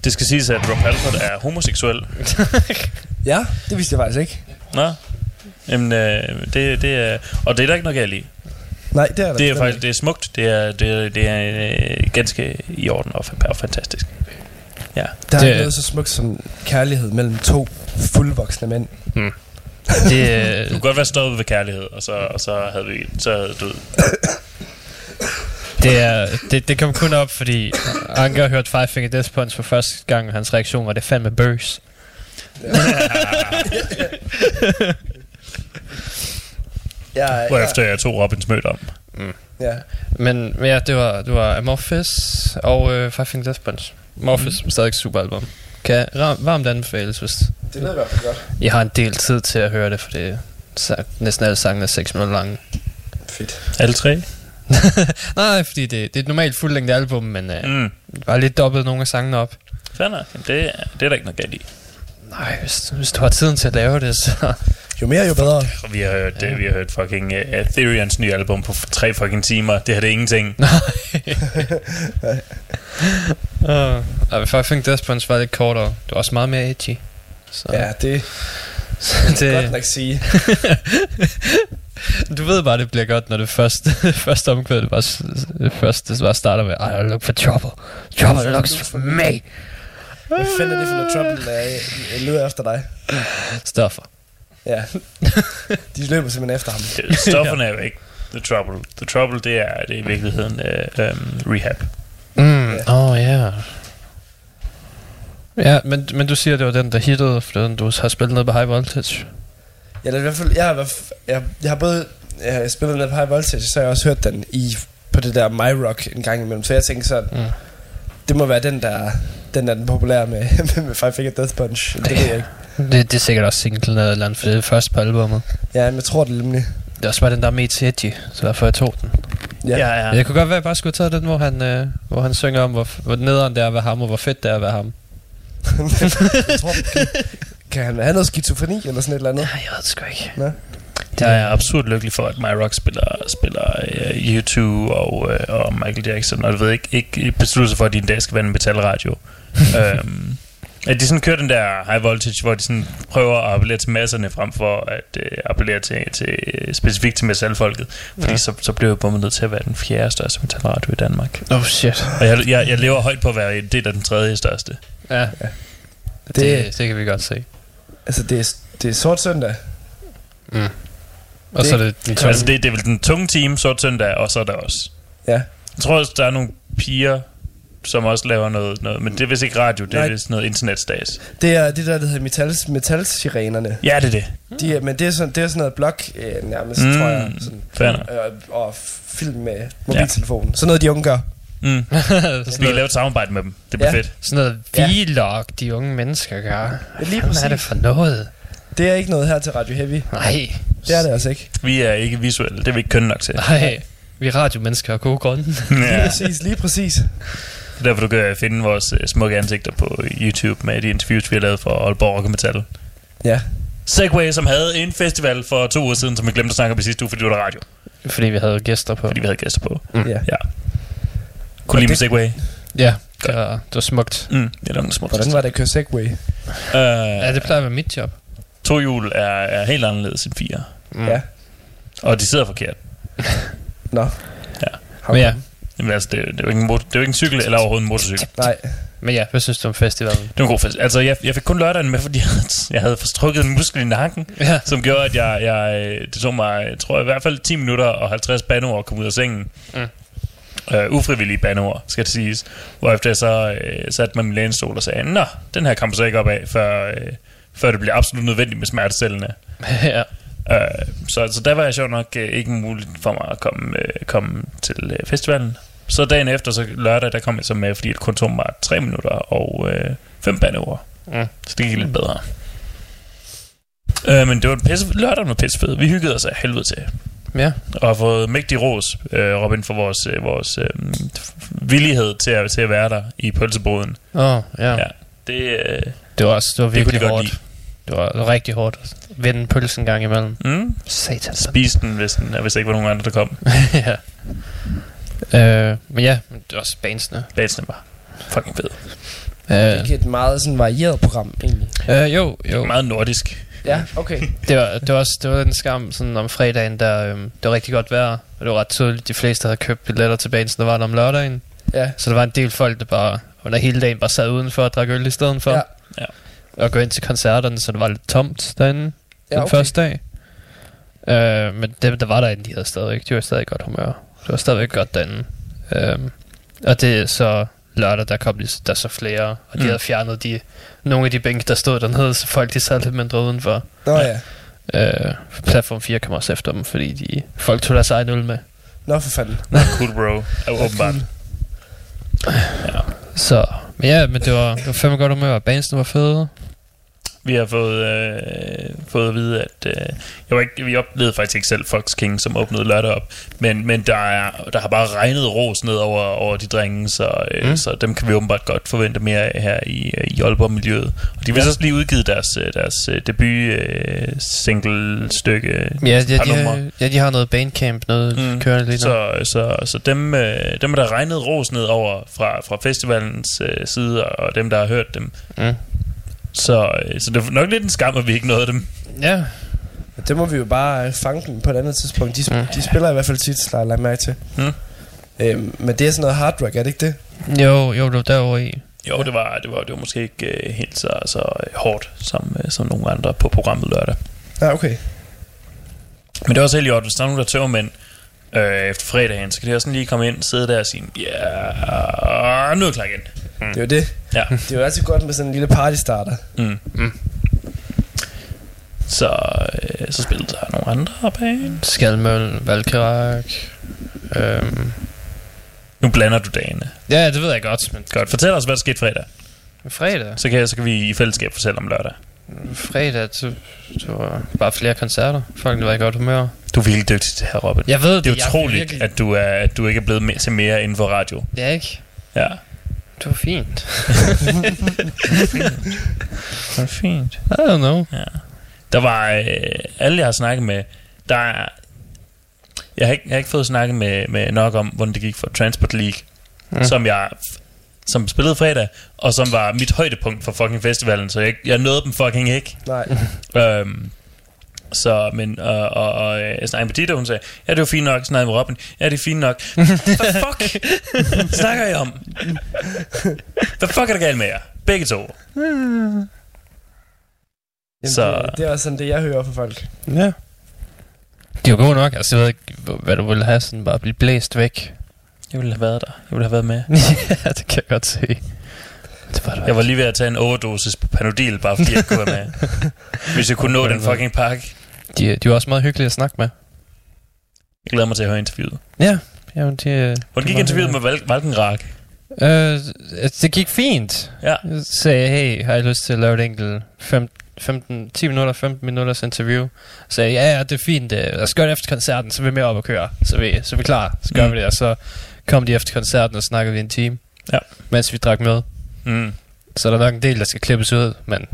Det skal siges, at Rob Halford er homoseksuel. Ja, det vidste jeg faktisk ikke. Nå. Jamen, øh, det, det er... Og det er der ikke noget galt i. Nej, det er der Det er faktisk det er smukt. Det er, det er, det er øh, ganske i orden og, og fantastisk. Ja. Der Det- er noget så smukt som kærlighed mellem to fuldvoksne mænd. Det, øh, Du kunne godt være stoppet ved kærlighed, og så, og så havde vi så havde du... det, er, det, det kom kun op, fordi Anker hørte Five Finger Death Punch for første gang, og hans reaktion var, det fandme bøs. Ja, Hvorefter jeg tog Robins mødt om. ja. Men men ja, det var, det var Amorphis og øh, Five Finger Death Punch. Amorphis mm. stadig super album. Kan varmt anbefales, hvis Det lyder i hvert fald godt. I har en del tid til at høre det, for det er næsten alle sangene er 6 minutter lange. Fedt. Alle tre? Nej, fordi det, det er et normalt fuldlængde album, men øh, mm. Bare lidt dobbelt nogle af sangene op. Jamen, Det, er- det er der ikke noget galt i. Nej, hvis, hvis du har tiden til at lave det, så... Jo mere, jo bedre. Vi har hørt, ja. vi har hørt fucking uh, Ethereums nye album på tre fucking timer. Det her det er ingenting. Uh, uh, Finger Death Punch var lidt kortere. Det var også meget mere edgy. Så, Ja, det så kan godt det, nok sige. du ved bare, det bliver godt, når det første, første omkvæd, det, bare, s- det bare starter med I look for trouble. Trouble looks for me. Hvad fanden er det for noget trouble, der jeg, jeg leder efter dig? Stoffer. Ja. De løber simpelthen efter ham. Det- Stofferne er jo ikke the trouble. The trouble, det er, det er i virkeligheden uh, um, rehab. Mm, Ja. oh, ja. Ja, men, men du siger, det var den, der hittede, for den, du har spillet ned på High Voltage. Ja, det er i hvert fald, jeg, har, jeg, jeg har både jeg har spillet den på High Voltage, så har jeg også hørt den i, på det der My Rock en gang imellem. Så jeg tænkte sådan, Mm. det må være den, der den er den populære med, med Five Finger Death Punch. Det ved jeg ikke. Det, det er sikkert også singlen eller et eller andet, for det er det første på albumet. Ja, men jeg tror det nemlig. Det er også bare den, der er mest edgy, så derfor jeg tog den. Ja. ja. Ja. Jeg kunne godt være, at jeg bare skulle have taget den, hvor han, øh, hvor han synger om, hvor, hvor nederen det er at være ham, og hvor fedt det er at være ham. jeg tror, kan, han have noget skizofreni eller sådan et eller andet? Nej, jeg ved det sgu ikke. Nå. Jeg er absurd lykkelig for, at My Rock spiller, spiller uh, U2 og, uh, og Michael Jackson, og du ved ikke, ikke beslutte sig for, at de en dag skal være en metalradio. um, at de sådan kører den der high voltage, hvor de sådan prøver at appellere til masserne, frem for at uh, appellere til, til specifikt til metalfolket. Fordi Ja. ja. så, så blev jeg bommet nødt til at være den fjerde største metalradio i Danmark. Oh shit. Og jeg, jeg, jeg lever højt på at være en del af den tredje største. Ja. Det- Det, det, det kan vi godt se. Altså, det er, det er sort søndag. Mm. Og Det- så er det den Så altså, det, det er vel den tunge team, Sort Søndag, og så er der også. Ja. Jeg tror også, der er nogle piger, som også laver noget, noget men det er vist ikke radio, det er Nej. vist noget internetstas. Det er det der, der hedder metals, metalsirenerne. Ja, det er det. De er, men det er sådan, det er sådan noget blog øh, nærmest, Mm, tror jeg. Sådan, øh, og film med mobiltelefonen. Ja. Sådan noget, de unge gør. Mm. sådan, Vi kan lave et samarbejde med dem. Det bliver Ja. fedt. sådan noget Ja. vlog, de unge mennesker gør. Ja, lige Hvad er det for noget? Det er ikke noget her til Radio Heavy. Nej. Det er det altså ikke. Vi er ikke visuelle, det er vi ikke kønne nok til. Nej. Vi er radiomennesker af gode grunde. Lige ja. præcis, lige præcis. Det er derfor, du kan finde vores øh, smukke ansigter på YouTube med de interviews, vi har lavet for Aalborg Rock og Metal. Ja. Segway, som havde en festival for to uger siden, som vi glemte at snakke om i sidste uge, fordi det var der radio. Fordi vi havde gæster på. Fordi vi havde gæster på. Mm. ja. Ja. Kunne lide Segway? Ja, det var, det var smukt. Mm, det er nogle små. Hvordan var det at køre Segway? Uh, Ja, det plejer at være mit job. To hjul er, er helt anderledes end fire. Mm. Ja. Og de sidder forkert. Nå. Ja. How Men ja, Jamen, altså, det, er- det, er jo ikke en, det er jo ikke en cykel eller overhovedet en motorcykel. Nej. men ja, hvad synes du om festivalen? Det var en god fest. Altså, jeg, jeg fik kun lørdagen med, fordi jeg havde, jeg havde forstrukket en muskel i nakken, Ja. som gjorde, at jeg, jeg, det tog mig, jeg tror i hvert fald 10 minutter og 50 bandeord at komme ud af sengen. Mm. Uh, ufrivillige bandeord, skal det siges. Hvorefter jeg så uh, satte mig i min lænestol og sagde, Nå, den her kommer så ikke op af, før, uh, før det bliver absolut nødvendigt med smertestillende. ja. Uh, så, så der var jeg sjovt nok uh, ikke muligt for mig at komme, uh, komme til uh, festivalen. Så dagen efter, så lørdag, der kom jeg så med, fordi det kun tog mig 3 minutter og uh, 5 bandeord. Mm. Så det gik lidt bedre. Uh, men det var en pisse, lørdag var pisse fed. Vi hyggede os af helvede til. Ja. Og har fået mægtig ros, uh, Robin, for vores, uh, vores uh, villighed til at, til at være der i pølseboden. Åh, oh, ja. Ja. Det, uh, Det var også, det var det virkelig de godt hårdt. Det var, det var rigtig hårdt at vende pølsen en gang imellem. Mm, Satan. spis den, hvis, den, hvis der ikke var nogen andre, der kom. ja. Øh, men ja, men det var også bandsene. Basen var fucking fed. Det er Øh, et meget sådan varieret program, egentlig. øh, jo, jo. Meget nordisk. Ja, okay. Det var, det var også det var den skam sådan om fredagen, der øhm, det var rigtig godt vejr. Og det var ret tydeligt, de fleste havde købt billetter til banen, der var der om lørdagen. Ja. Så der var en del folk, der bare under hele dagen bare sad udenfor og drak øl i stedet for. Ja. Ja. Og gå ind til koncerterne, så det var lidt tomt derinde Ja, den okay. første dag. Øh, men det, der var derinde, de havde stadig, de var stadig godt humør. Det var stadigvæk godt derinde. Øh, og det er så lørdag, der kom de, der så flere, og de Mm. havde fjernet de, nogle af de bænke, der stod dernede, så folk de sad lidt mindre udenfor. Nå ja. Øh, platform 4 kom også efter dem, fordi de, folk tog deres egen øl med. Nå for fanden. Cool bro. Ja, åbenbart. Ja. Så, men ja, men det var, det var fandme godt humør, og bandsene var fede. Vi har fået, øh, fået at vide, at øh, jeg var ikke, vi oplevede faktisk ikke selv Fox King, som åbnede lørdag op, men, men der, er, der har bare regnet ros ned over, over de drenge, så, øh, mm. Så dem kan vi åbenbart godt forvente mere af her i, øh, i Aalborg-miljøet. Og de vil Ja. også lige udgive deres, øh, deres øh, debut øh, single stykke. Ja, ja, de, har, ja, de har noget bandcamp, noget mm. kørende lige nu. Så, så, så dem, øh, dem er der regnet ros ned over fra, fra festivalens øh, side, og dem, der har hørt dem. Mm. Så, øh, så det er nok lidt en skam, at vi ikke nåede dem. Ja, Men Det må vi jo bare øh, fange den på et andet tidspunkt. De, sp- Mm. de spiller i hvert fald tit, der jeg mærke til. Mm. Øhm, men det er sådan noget hard rock, er det ikke det? jo, jo, det var derovre i. Jo, det var, det var, det var måske ikke øh, helt så, så hårdt som, øh, som nogle andre på programmet lørdag. Ja, okay. Men det er også helt i orden, hvis der er nogen, der tøver mænd øh, efter fredagen, så kan de også sådan lige komme ind, sidde der og sige, ja, yeah, nu er jeg klar igen. Det er jo det. Ja. Det er jo altid godt med sådan en lille party starter. Mm. Mm. Så, øh, så spillede der nogle andre bag. Skalmøl, Valkerak. Øhm. Nu blander du dagene. Ja, det ved jeg godt, men Godt, fortæl os, hvad der skete fredag. fredag, Så kan, så kan vi i fællesskab fortælle om lørdag. fredag, så, det var bare flere koncerter. Folk var i godt humør. Du er virkelig dygtig til det her, Robin. Jeg ved det er jeg utroligt, virkelig- at du, er, at du ikke er blevet mere, til mere inden for radio. Ja, ikke? Ja. Det var fint. Det er fint. I don't know. Ja. Der var øh, alle, jeg har snakket med, der er... Jeg har ikke, jeg har ikke fået snakket med, med nok om, hvordan det gik for Transport League, mm. Mm. som jeg som spillede fredag, og som var mit højdepunkt for fucking festivalen, så jeg, jeg nåede dem fucking ikke. Nej. Øhm, så, men, og, og, og øh, jeg snakkede med Dita, hun sagde, ja, det var fint nok, jeg snakkede med Robin, ja, det er fint nok. Hvad fuck snakker I om? Hvad fuck er der galt med jer? Begge to. Jamen, Så- det, det er også sådan det, jeg hører fra folk. Ja. De var gode nok. Altså, jeg ved ikke, hvad du ville have sådan bare blive blæst væk. Jeg ville have været der. Jeg ville have været med. ja, det kan jeg godt se. Det var Jeg var lige ved at tage en overdosis på Panodil, bare fordi jeg kunne være med. Hvis jeg kunne nå den fucking pakke. De, de var også meget hyggelige at snakke med. Jeg glæder mig til at høre interviewet. Ja. Jamen, de, Hvordan gik interviewet med Val- Valkenrak? Øh, altså, det gik fint. Ja. Jeg sagde, hey, har jeg lyst til at lave et enkelt fem, 15, 10 minutter, 15 minutters interview? Så sagde ja, ja, det er fint. øh, Lad os gøre det efter koncerten, så er vi med op og køre. Så er vi, så er vi klar. Så gør mm. vi det. Og så kom de efter koncerten og snakkede vi en time. Ja. Mens vi drak med. Mm. Så der er nok en del, der skal klippes ud, men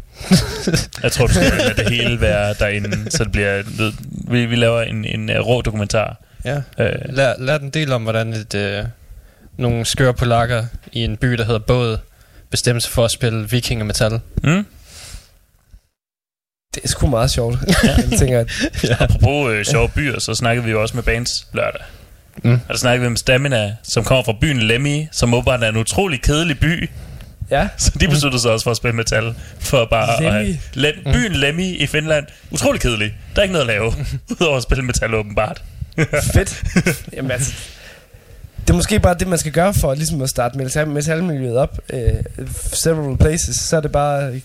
Jeg tror, du skal lade det hele være derinde, så det bliver... Ved, vi, vi laver en, en uh, rå dokumentar. ja. Øh, Lær, lær den del om, hvordan et, øh, nogle skøre polakker i en by, der hedder Båd, bestemmer sig for at spille viking og metal. mm? Det er sgu meget sjovt. Ja. jeg tænker, at Apropos øh, sjove byer, så snakkede vi jo også med bands lørdag. Mm. Og der snakkede vi med Stamina, som kommer fra byen Lemmy, som åbenbart er en utrolig kedelig by. Ja, Så de besluttede sig også for at spille metal. For bare at Lemmy. have... Lem, byen Lemmy i Finland. Utrolig kedelig. Der er ikke noget at lave. Udover at spille metal åbenbart. fedt. Jamen altså, det er måske bare det, man skal gøre for ligesom at starte metal, metalmiljøet op. Uh, several places. Så er det bare øh,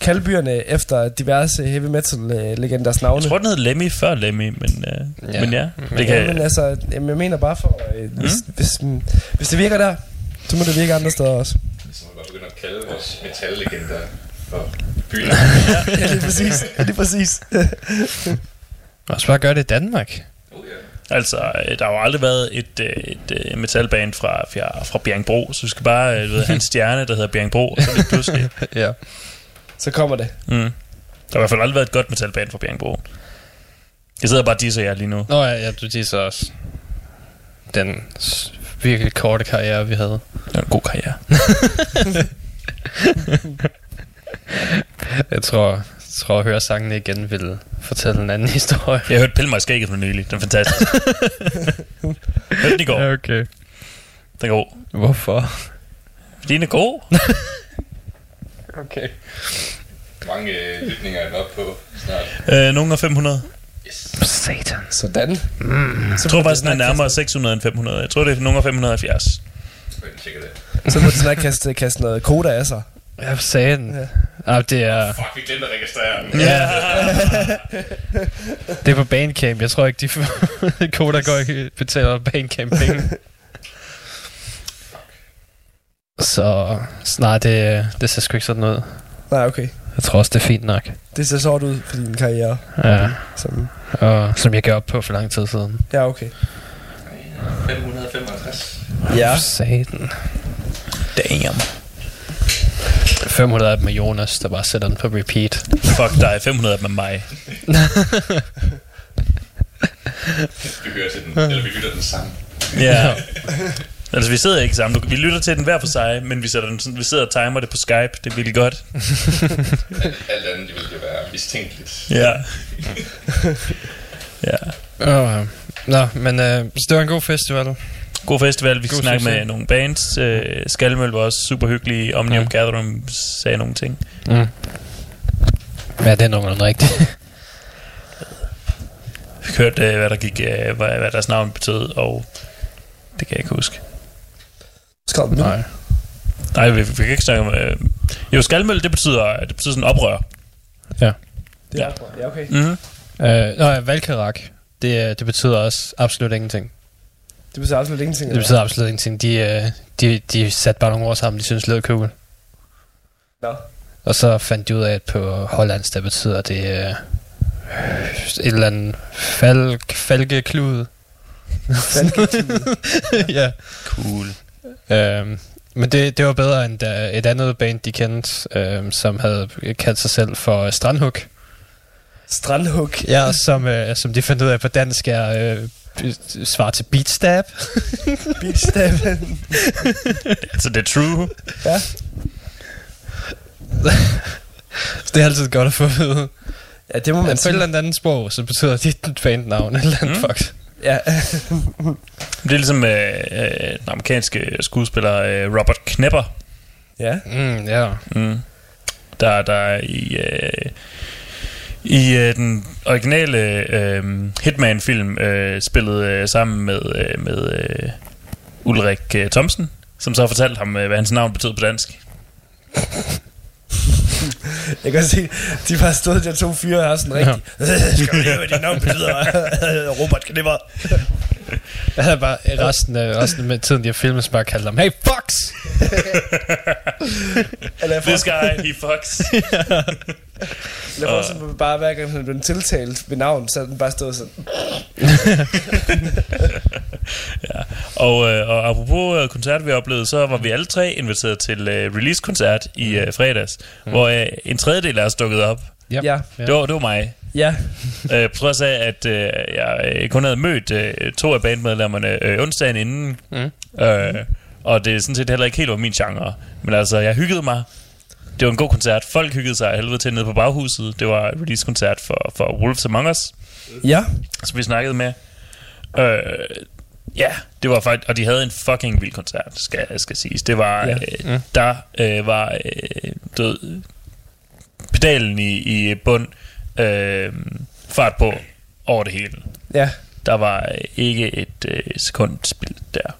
kalde byerne efter diverse heavy metal uh, legenders navne. Jeg tror, den hed Lemmy før Lemmy, men, øh, Ja. men ja. Men Det Ja, kan, men altså, jeg mener bare for, øh, hvis, hvis, mm, hvis det virker der, så må det virke andre steder også. Så må vi bare begynde at kalde vores metallegender for byen. ja, lige præcis. Ja, lige præcis. Og så bare gøre det i Danmark. Oh, ja. Altså, øh, der har jo aldrig været et, øh, et, et metalband fra, fra, fra Bjergbro, så du skal bare øh, du ved, have en stjerne, der hedder Bjergbro, og så er det pludselig. ja. så kommer det. Mm. Der har i hvert fald aldrig været et godt metalband fra Bjergbro. Jeg sidder bare og disser jer lige nu. Nå ja, ja du siger også den virkelig korte karriere, vi havde. Det er en god karriere. Jeg tror, jeg tror at høre sangene igen vil fortælle en anden historie. Jeg hørte Pille mig i skægget for nylig. Den er fantastisk. Hørte den i går. okay. Den er god. Hvorfor? Din er god. Okay. Mange øh, lytninger er den op på snart? øh, nogle af 500. Satan. Sådan. Jeg tror faktisk, den er nærmere 600 end 500. Jeg tror, det er nogle af 570. Jeg den tjekke det. Så må du snart kaste, kaste noget koda af sig. Ja, satan. Ja. Ah, det er, Fuck, vi glemte at registrere den. Ja. det er på Bandcamp. Jeg tror ikke, de Koda går ikke betaler Bandcamp penge. Så snart det, det ser sgu ikke sådan ud. Nej, okay. Jeg tror også, det er fint nok. Det ser sort ud for din karriere. Ja. Som, Og som jeg gav op på for lang tid siden. ja, okay. 555. Ja. Satan. Damn. 500 af dem er Jonas, der bare sætter den på repeat. Fuck dig. 500 af dem er mig. Vi hører til den, eller vi lytter den sammen. Ja. Altså, vi sidder ikke sammen. Vi lytter til den hver for sig, men vi, sætter den sådan, vi sidder og timer det på Skype. Det er virkelig godt. Alt, alt andet det ville være mistænkeligt. Ja. ja. Oh, Nå, men øh, så det var en god festival. God festival. Vi skal God snakke succes. med nogle bands. Øh, Skalmøl var også super hyggelig. Omnium Ja. Gathering sagde nogle ting. Mm. Ja, det er nogenlunde rigtigt. Vi hørte, øh, hvad der gik, øh, hvad, hvad deres navn betød, og det kan jeg ikke huske. Skrev den. Nej. Nej, vi, vi kan ikke snakke om... Øh, jo, Skalmøl, det betyder, det betyder sådan oprør. Det er, Ja. ja, okay. Mm-hmm. Øh, nå, ja, Valkarak. Det, øh, det betyder også absolut ingenting. Det betyder absolut ingenting. Det betyder absolut ingenting. De, øh, de, de satte bare nogle ord sammen, de synes lød cool. Nå. Og så fandt de ud af, at på hollandsk, der betyder det øh, et eller andet falk, falkeklud. ja. Cool. Øhm, men det, det var bedre end da et andet band, de kendte, øhm, som havde kaldt sig selv for Strandhug. Strandhug. Ja, som, øh, som de fandt ud af på dansk er øh, svar til Beatstab. Beatstaben. Altså, det er true. ja. Det er altid godt at få at vide. ja, det må man Men på et sige. eller andet sprog, så betyder dit bandnavn et eller andet Mm. mm. fuck. Ja. Det er ligesom øh, øh, den amerikanske skuespiller øh, Robert Knepper, ja. Mm, ja. mm. der, der i, øh, i øh, den originale øh, Hitman-film øh, spillede øh, sammen med, øh, med øh, Ulrik øh, Thomsen, som så fortalte ham, øh, hvad hans navn betød på dansk. Jeg kan se, de bare stod der to fyre har sådan rigtig... Skal vi lave, hvad dit navn betyder? Robert Knipper. Jeg havde bare resten af, resten med tiden, de har filmet, så bare kaldt ham, hey fucks! Jeg This guy, he fucks. eller jeg får sådan, bare hver gang han blev tiltalt ved navn, så den bare stået sådan... Og, øh, og apropos øh, koncert, vi oplevede, så var vi alle tre inviteret til øh, release-koncert i øh, fredags, mm. hvor øh, en tredjedel af os dukkede op. Ja, Ja. Det var, det var mig. ja. Øh, på trods af, at øh, jeg øh, kun havde mødt øh, to af bandmedlemmerne øh, onsdagen inden. Mm. Øh, og det er sådan set heller ikke helt var min genre. Men altså, jeg hyggede mig. Det var en god koncert. Folk hyggede sig af helvede til nede på baghuset. Det var en release-koncert for, for Wolves Among Us, Ja. som vi snakkede med. Øh, ja, det var faktisk... Og de havde en fucking vild koncert, skal, skal siges. Det var... Ja. Ja. Øh, der øh, var... Øh, død, pedalen i, i bund. Øh, fart på over det hele. Ja. Der var øh, ikke et øh, sekund spil der.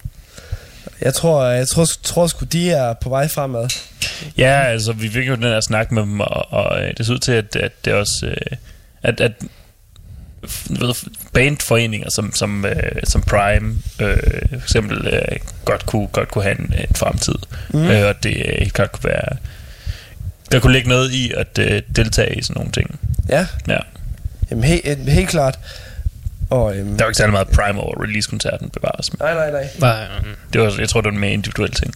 Jeg tror, jeg tror, tror sgu, de er på vej fremad. Ja, altså, vi fik jo den her snak med dem, og, og øh, det ser ud til, at, at det også... Øh, at, at ved, bandforeninger som, som, øh, som Prime øh, for eksempel øh, godt, kunne, godt kunne have en, en fremtid. Mm. Øh, og det øh, helt klart kunne være... Der kunne ligge noget i at øh, deltage i sådan nogle ting. Ja. Ja. Jamen, he, helt klart. Og, øhm, Der var ikke særlig meget Prime over release-koncerten bevares. Men nej, nej, nej. Nej, det var, jeg tror, det var en mere individuel ting.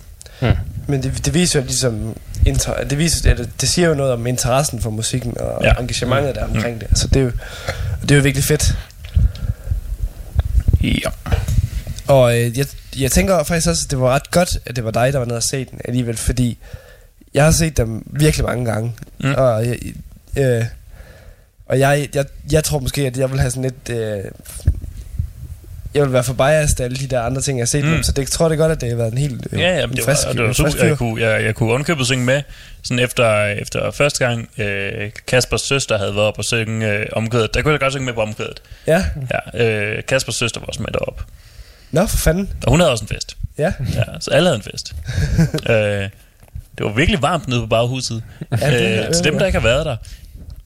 Men det, det viser jo ligesom... Inter, det, viser, eller, det siger jo noget om interessen for musikken og ja. Ja. engagementet der omkring mm. det. Så det er jo, det er jo virkelig fedt. Ja. Og øh, jeg, jeg tænker faktisk også, at det var ret godt, at det var dig, der var nede og se den alligevel, fordi jeg har set dem virkelig mange gange. Mm. Og, jeg, øh, og jeg, jeg, jeg tror måske, at jeg vil have sådan lidt... Øh, jeg vil være for biased af alle de der andre ting, jeg har set Mm. mm. så det jeg tror det godt, at det har været en helt øh, Ja, ja, en det frisk, var, det var super. Jeg kunne, jeg, jeg kunne undkøbe synge med, sådan efter, efter første gang øh, Kaspers søster havde været op og synge øh, omkvædet. Der kunne jeg godt synge med på omkvædet. Ja, Ja, øh, Kaspers søster var også med derop. nå for fanden. Og hun havde også en fest. Ja, Ja, så alle havde en fest. øh, det var virkelig varmt nede på baghuset. Ja, det- øh, til dem, der ikke har været der,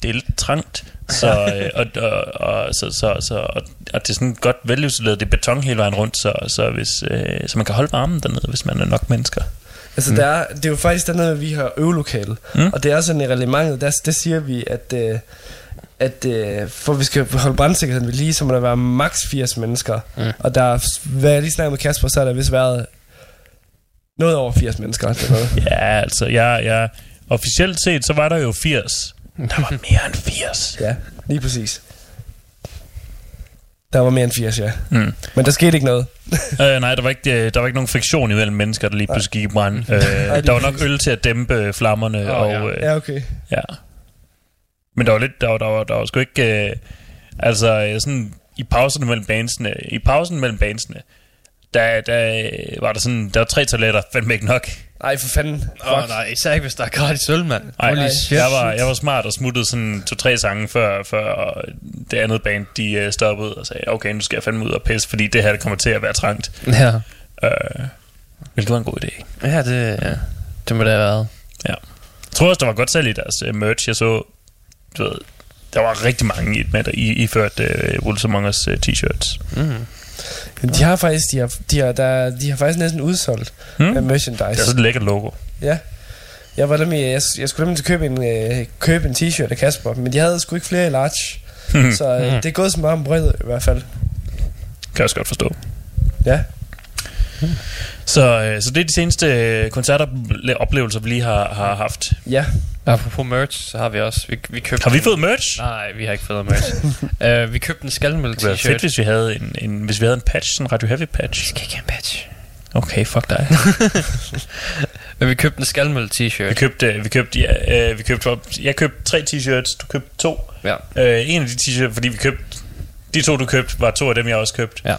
det er lidt trangt. Så, øh, og, og, og, så, så, så, og, og det er sådan godt velisoleret, det er beton hele vejen rundt, så, så, hvis, øh, så man kan holde varmen dernede, hvis man er nok mennesker. altså mm. der er, det er jo faktisk dernede, vi har øvelokale. Mm. Og det er sådan i reglementet, der, der siger vi, at, øh, at øh, for at vi skal holde brandsikkerheden ved lige, så må der være maks 80 mennesker. Mm. Mm. Og der er, hvad jeg lige snakkede med Kasper, så har der vist været noget over 80 mennesker. Eller noget. Ja, altså, jeg, jeg, officielt set, så var der jo 80. Der var mere end 80. ja, lige præcis. Der var mere end 80, ja. Mm. Men der skete ikke noget. Øh, nej, der var, ikke, øh, der var ikke nogen friktion imellem mennesker, der lige pludselig gik i brand. Øh, der var nok øl til at dæmpe flammerne. Åh, og, ja. øh, Ja, okay. Ja. Men der var lidt, der var, der var, der var sgu ikke, øh, altså øh, sådan i pauserne mellem bandsene, i pausen mellem bandsene, der, der øh, var der sådan, der var tre toiletter, fandme ikke nok. Ej, for fanden. Åh oh, nej, især ikke hvis der er gratis øl, mand. Ej, Holy shit. jeg var, jeg var smart og smuttede sådan to-tre sange før, før det andet band, de øh, stoppede og sagde, okay, nu skal jeg fandme ud og pisse, fordi det her det kommer til at være trangt. Ja, Øh, hvilket var en god idé. ja det, ja. det må det have været. Jeg tror også, der var godt salg i deres uh, merch. Jeg så, du ved, der var rigtig mange i, med, der i, iført uh, Wolves Among Us uh, t-shirts. Mm. Men de har faktisk, de har, de har, der, de har faktisk næsten udsolgt Hmm? mm. Det merchandise. er sådan et lækkert logo. Ja. Jeg, var nemlig, jeg, jeg skulle nemlig til købe en, øh, købe en t-shirt af Kasper, men de havde sgu ikke flere i large. Hmm. Så øh, det er gået som meget om brød i hvert fald. Kan jeg også godt forstå. Ja. Så, øh, så det er de seneste øh, koncertoplevelser, vi lige har, har haft. Ja. Apropos merch, så har vi også... Vi, vi købte Har vi en- fået merch? Nej, vi har ikke fået merch. uh, vi købte en skalmølle Det ville være fedt, t-shirt. hvis vi havde en, en, hvis vi havde en patch, sådan en Radio Heavy patch. skal ikke have en patch. Okay, fuck dig. Men vi købte en skalmølle vi t-shirt. købte, vi købte, ja, øh, vi købte, jeg købte tre t-shirts, du købte to. Ja. Øh, en af de t-shirts, fordi vi købte, de to du købte, var to af dem, jeg også købte. Ja.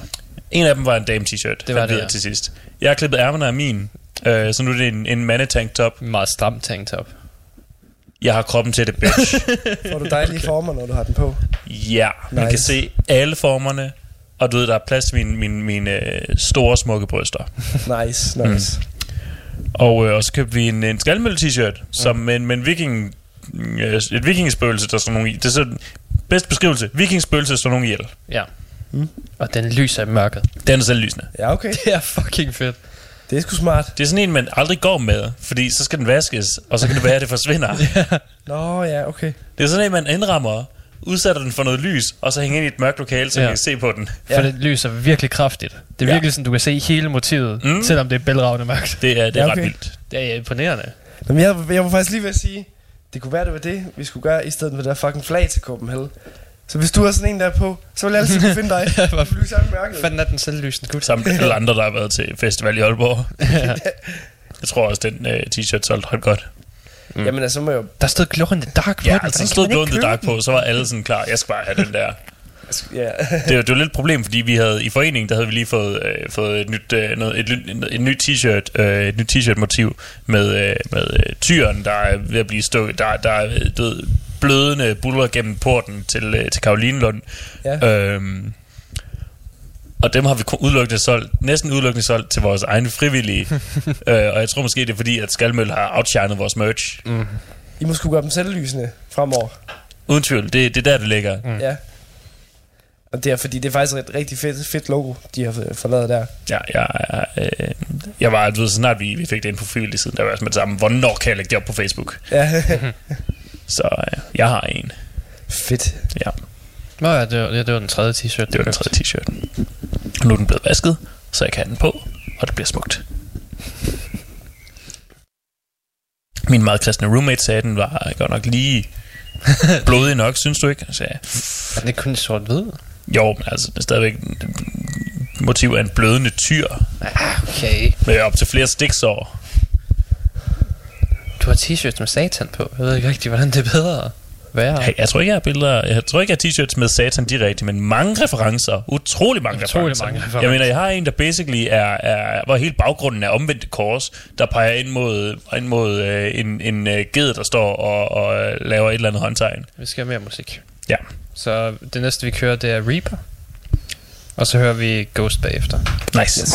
En af dem var en dame t-shirt. Det var det, ja. til sidst. Jeg har klippet ærmerne af min, øh, så nu er det en, en mandetank top. En meget stram tanktop. Jeg har kroppen til det, bitch. Får du dejlige former, når du har den på? ja, man Nice. kan se alle formerne, og du ved, der er plads til mine, mine, mine øh, store, smukke bryster. Nice, nice. Og, øh, og så købte vi en, en skalmølle t-shirt, som med, en- med en viking, øh, et vikingespøgelse, der står nogen i. Det er så bedste beskrivelse. Vikingspøgelse står nogen ihjel. Ja. Og den lyser i mørket. Den er selvlysende. Ja, okay. Det er fucking fedt. Det er sgu smart. Det er sådan en, man aldrig går med, fordi så skal den vaskes, og så kan det være, at det forsvinder. Nå, ja, okay. Det er sådan en, man indrammer, udsætter den for noget lys, og så hænger ind i et mørkt lokale, så Ja. man kan se på den. For det lyser virkelig kraftigt. Det er Ja. virkelig sådan, du kan se hele motivet, Mm. mm. selvom det er bælragende mørkt. Det er, det er Ja, ret okay. vildt. Det er imponerende. Jamen, jeg, jeg var faktisk lige ved at sige, det kunne være, det var det, vi skulle gøre, i stedet for det der fucking flag til Copenhagen. Så hvis du har sådan en der på, så vil jeg altid kunne finde dig. Ja, Du er sammen mørket. Fanden er den selvlysende gut? Samt alle andre, der har været til festival i Aalborg. Jeg tror også, den uh, t-shirt solgte ret godt. Mm. Jamen altså, så må jeg jo... Der stod Glow in the Dark på Ja, den. altså, så stod Glow in the Dark den? på, så var alle sådan klar, jeg skal bare have den der. Ja. Det, jo- det var lidt et problem, fordi vi havde i foreningen, der havde vi lige fået, øh, fået et nyt, øh, noget, et, nyt- et nyt t-shirt, øh, et nyt t-shirt motiv med, øh, med øh, tyren, der er ved at blive stukket, der, der er øh, du ved, blødende buller gennem porten til, øh, til Karolinelund. Ja. Øhm, og dem har vi udelukkende solgt, næsten udelukkende solgt til vores egne frivillige. øh, og jeg tror måske, det er fordi, at Skalmøl har outshinet vores merch. Mm. I må sgu gøre dem selvlysende fremover. Uden tvivl, det, det er der, det ligger. Mm. Ja. Og det er fordi, det er faktisk et rigtig fedt, fedt logo, de har f- fået lavet der. Ja, jeg, øh, jeg var, du ved, så snart vi, vi fik det ind på frivillig siden, der var jeg med det samme, hvornår kan jeg lægge det op på Facebook? Ja. Så øh, jeg har en. fedt. Ja, Nå ja, det var, det, det var den tredje t-shirt. det var den tredje t-shirt. Og nu er den blevet vasket, så jeg kan have den på, og det bliver smukt. Min meget kristne roommate sagde, at den var godt nok lige blodig nok, synes du ikke? Jeg sagde, Er den ikke kun sort-hvid? jo, men altså, det er stadigvæk motiv af en blødende tyr Ah, okay. med op til flere stiksår. Du har t-shirts med satan på. Jeg ved ikke rigtig, hvordan det er bedre. Være. Hey, jeg tror ikke, jeg har billeder. Jeg tror ikke, jeg har t-shirts med satan direkte, men mange referencer. Utrolig mange Utrolig referencer. mange referencer. Jeg mener, jeg har en, der basically er, er hvor hele baggrunden er omvendt kors, der peger ind mod, ind mod øh, en, en øh, ged, der står og, og øh, laver et eller andet håndtegn. Vi skal have mere musik. Ja. Så det næste, vi kører, det er Reaper. Og så hører vi Ghost bagefter. Nice. Yes.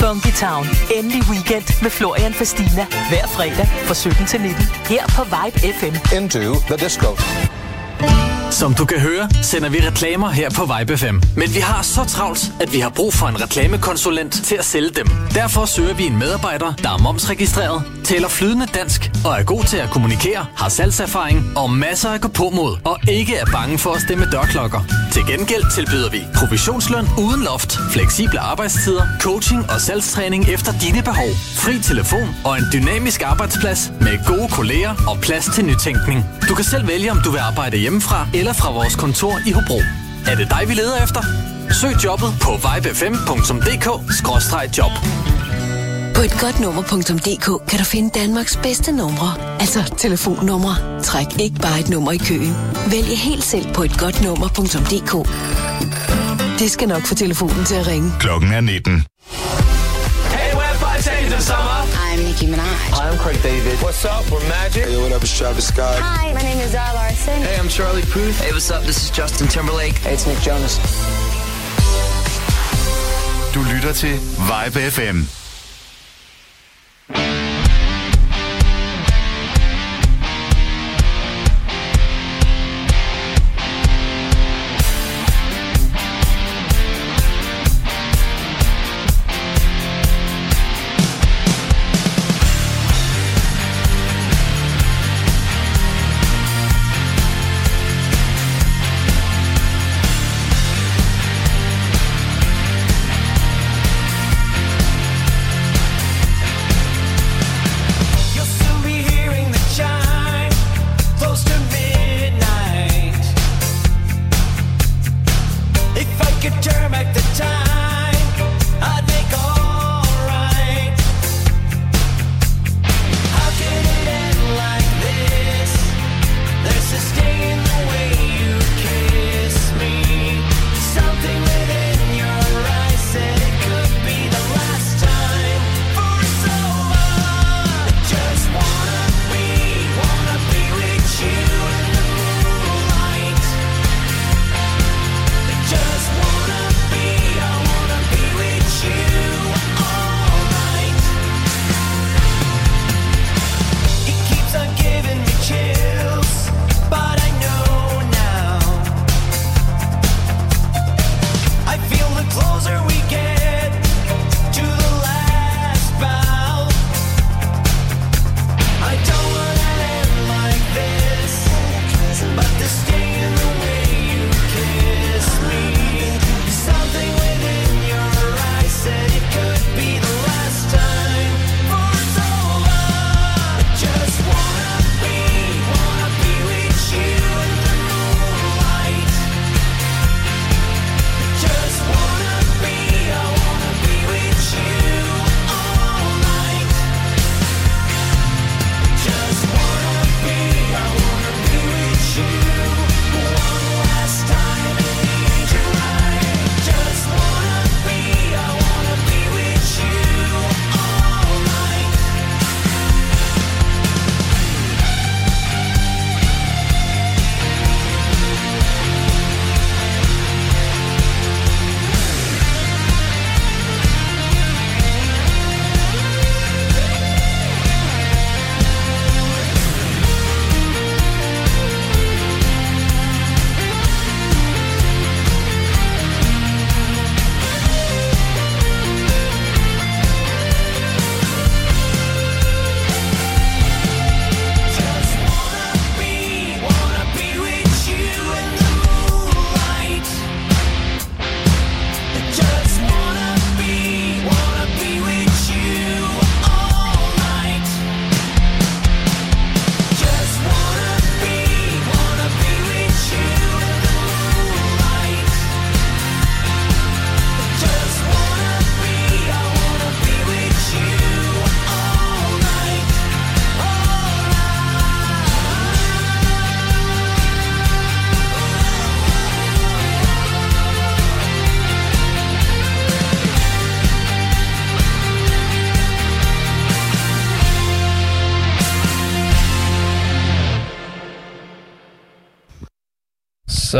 Funky Town. Endelig weekend med Florian Fastina. Hver fredag fra 17 til 19. Her på Vibe FM. Into the disco. Som du kan høre, sender vi reklamer her på Vibe FM. Men vi har så travlt, at vi har brug for en reklamekonsulent til at sælge dem. Derfor søger vi en medarbejder, der er momsregistreret, taler flydende dansk og er god til at kommunikere, har salgserfaring og masser af gå på mod og ikke er bange for at stemme dørklokker. Til gengæld tilbyder vi provisionsløn uden loft, fleksible arbejdstider, coaching og salgstræning efter dine behov. Fri telefon og en dynamisk arbejdsplads med gode kolleger og plads til nytænkning. Du kan selv vælge, om du vil arbejde hjemmefra eller fra vores kontor i Hobro. Er det dig, vi leder efter? Søg jobbet på vibe5.dk-job. På et godt nummer.dk kan du finde Danmarks bedste numre. Altså telefonnumre. Træk ikke bare et nummer i køen. Vælg helt selv på et godt nummer.dk. Det skal nok få telefonen til at ringe. Klokken er 19. Hey, change in summer? I'm Nicki Minaj. Hi, I'm Craig David. What's up? We're Magic. Hey, what up? It's Travis Scott. Hi, my name is Zara Larson. Hey, I'm Charlie Puth. Hey, what's up? This is Justin Timberlake. Hey, it's Nick Jonas. Du lytter til Vibe FM.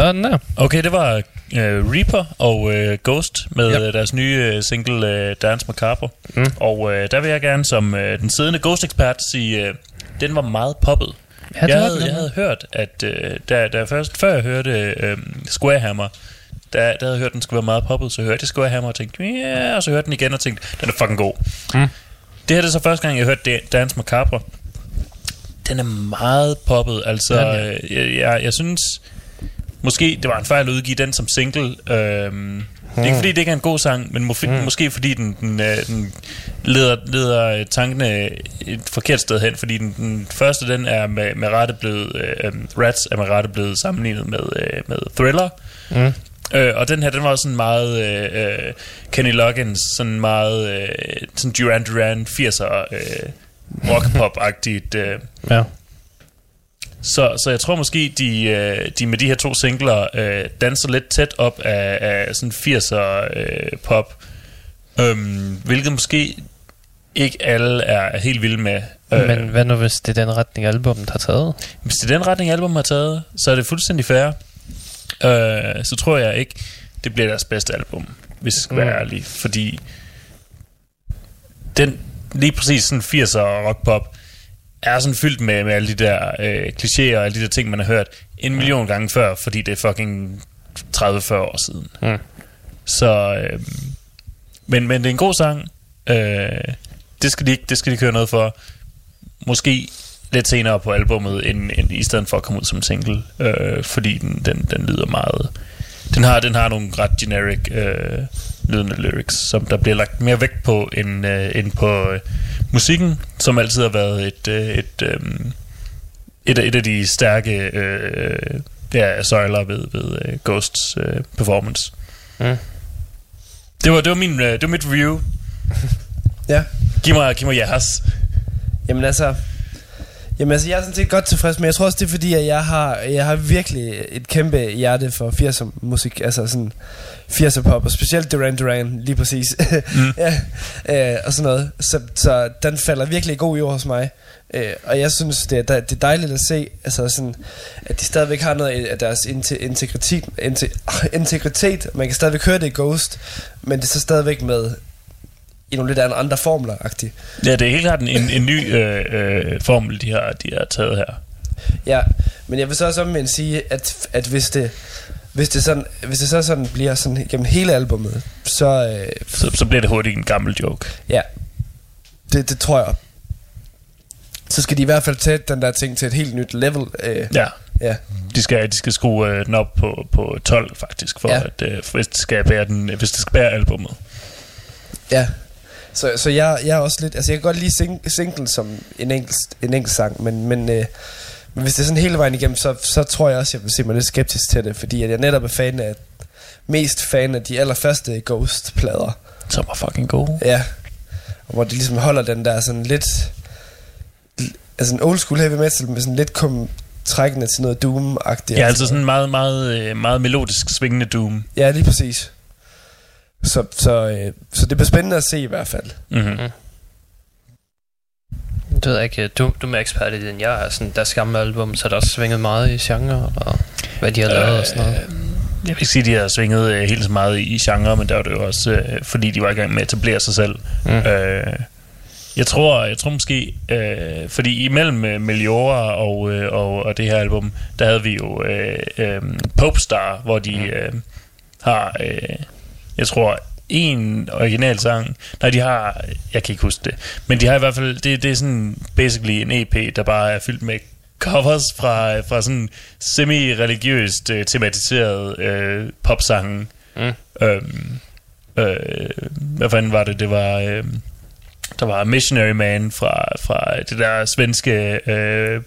Sådan der. Okay, det var øh, Reaper og øh, Ghost med Yep. yep. deres nye øh, single øh, Dance Macabre. Mm. Og øh, der vil jeg gerne som øh, den siddende Ghost-ekspert sige, øh, den var meget poppet. Ja, jeg, havde, den, jeg ja. havde hørt, at øh, da, da først, før jeg hørte øh, Squarehammer, der, der havde jeg hørt, at den skulle være meget poppet, så hørte jeg Squarehammer og tænkte, ja, yeah, og så hørte den igen og tænkte, den er fucking god. Mm. Det her det er så første gang, jeg hørte Da- Dance Macabre. Den er meget poppet, altså, Ja, den er. øh, jeg, jeg, jeg synes, Måske det var en fejl at udgive den som single. Øhm, det er ikke fordi, det ikke er en god sang, men måske, Hmm. måske fordi den, den, øh, den leder, leder øh, tankene et forkert sted hen. Fordi den, den første, den er med, med rette blevet... Øh, Rats er med rette blevet sammenlignet med, øh, med Thriller. Mm. Øh, og den her, den var sådan meget øh, øh, Kenny Loggins, sådan meget øh, sådan Duran Duran 80'er øh, rock-pop-agtigt. Øh. Ja. Så, så jeg tror måske, de, øh, de med de her to singler øh, danser lidt tæt op af, af sådan 80'er øh, pop, øhm, hvilket måske ikke alle er, helt vilde med. Øh, Men hvad nu, hvis det er den retning, albumet har taget? hvis det er den retning, album har taget, så er det fuldstændig fair. Øh, så tror jeg ikke, det bliver deres bedste album, hvis jeg skal være Mm. ærlig. Fordi den lige præcis sådan 80'er rockpop er sådan fyldt med, med alle de der øh, klichéer og alle de der ting, man har hørt en million gange før, fordi det er fucking 30-40 år siden. Mm. Så, øh, men, men det er en god sang. Øh, det, skal de, ikke- det skal de køre noget for. Måske lidt senere på albummet, end, end i stedet for at komme ud som single, øh, fordi den, den, den lyder meget... Den har, den har nogle ret generic øh, lydende lyrics, som der bliver lagt mere vægt på end, øh, end på øh, musikken, som altid har været et, øh, et, øh, et, af- et af de stærke øh, ja, søjler ved, ved øh, Ghosts øh, performance. Mm. Det var, det var, min, øh, det var mit review. Ja. Giv mig, giv mig jeres. Jamen altså... Jamen altså, jeg er sådan set godt tilfreds, men jeg tror også, det er fordi, at jeg har, jeg har virkelig et kæmpe hjerte for 80'er musik, altså sådan 80'er pop, og specielt Duran Duran, lige præcis. Mm. ja, øh, og sådan noget. Så, så den falder virkelig i god jord hos mig. Øh, og jeg synes, det er, det er dejligt at se, altså sådan, at de stadigvæk har noget af deres inte- integritet, inte- integritet. Man kan stadigvæk høre det i Ghost, men det er så stadigvæk med i nogle lidt andre formler -agtigt. Ja, det er helt klart en, en, en ny øh, øh, formel, de har, de har taget her. Ja, men jeg vil så også omvendt sige, at, at hvis det hvis det, sådan, hvis det så sådan bliver sådan gennem hele albummet, så, øh, Så, så bliver det hurtigt en gammel joke. ja, det, det tror jeg. Så skal de i hvert fald tage den der ting til et helt nyt level. Øh, Ja. ja. De skal, de skal skrue øh, den op på, på 12 faktisk, for ja. at, øh, hvis, det skal bære den, hvis det skal bære albummet. Ja. Så, så jeg, jeg er også lidt... Altså, jeg kan godt lide sing, single som en enkelt, en enkelt sang, men, men, øh, men hvis det er sådan hele vejen igennem, så, så tror jeg også, jeg vil se mig lidt skeptisk til det, fordi at jeg netop er fan af, mest fan af de allerførste Ghost-plader. Som var fucking gode. Ja. Og hvor de ligesom holder den der sådan lidt... Altså en old school heavy metal med sådan lidt kom trækkende til noget doom-agtigt. Ja, altså sådan meget, meget, øh, meget melodisk svingende doom. Ja, lige præcis. Så, så, øh, så det bliver spændende at se i hvert fald. Mm-hmm. Det ved jeg ikke. Du, du er mere ekspert i det, end jeg er. Sådan, deres gamle album, så er der også svinget meget i genre, og hvad de har lavet og sådan noget. Jeg vil ikke sige, at de har svinget øh, helt så meget i, genre, men der var det jo også, øh, fordi de var i gang med at etablere sig selv. Mm. Øh, jeg tror, jeg tror måske, øh, fordi imellem øh, Meliora og, øh, og, og det her album, der havde vi jo øh, øh, Popestar, hvor de øh, har, øh, jeg tror, en original sang. Nej, de har, jeg kan ikke huske det, men de har i hvert fald, det, det er sådan basically en EP, der bare er fyldt med covers fra, fra sådan semi-religiøst øh, tematiseret øh, popsange. Mm. Øhm, øh, hvad fanden var det? Det var... Øh, der var Missionary Man fra, fra det der svenske øh,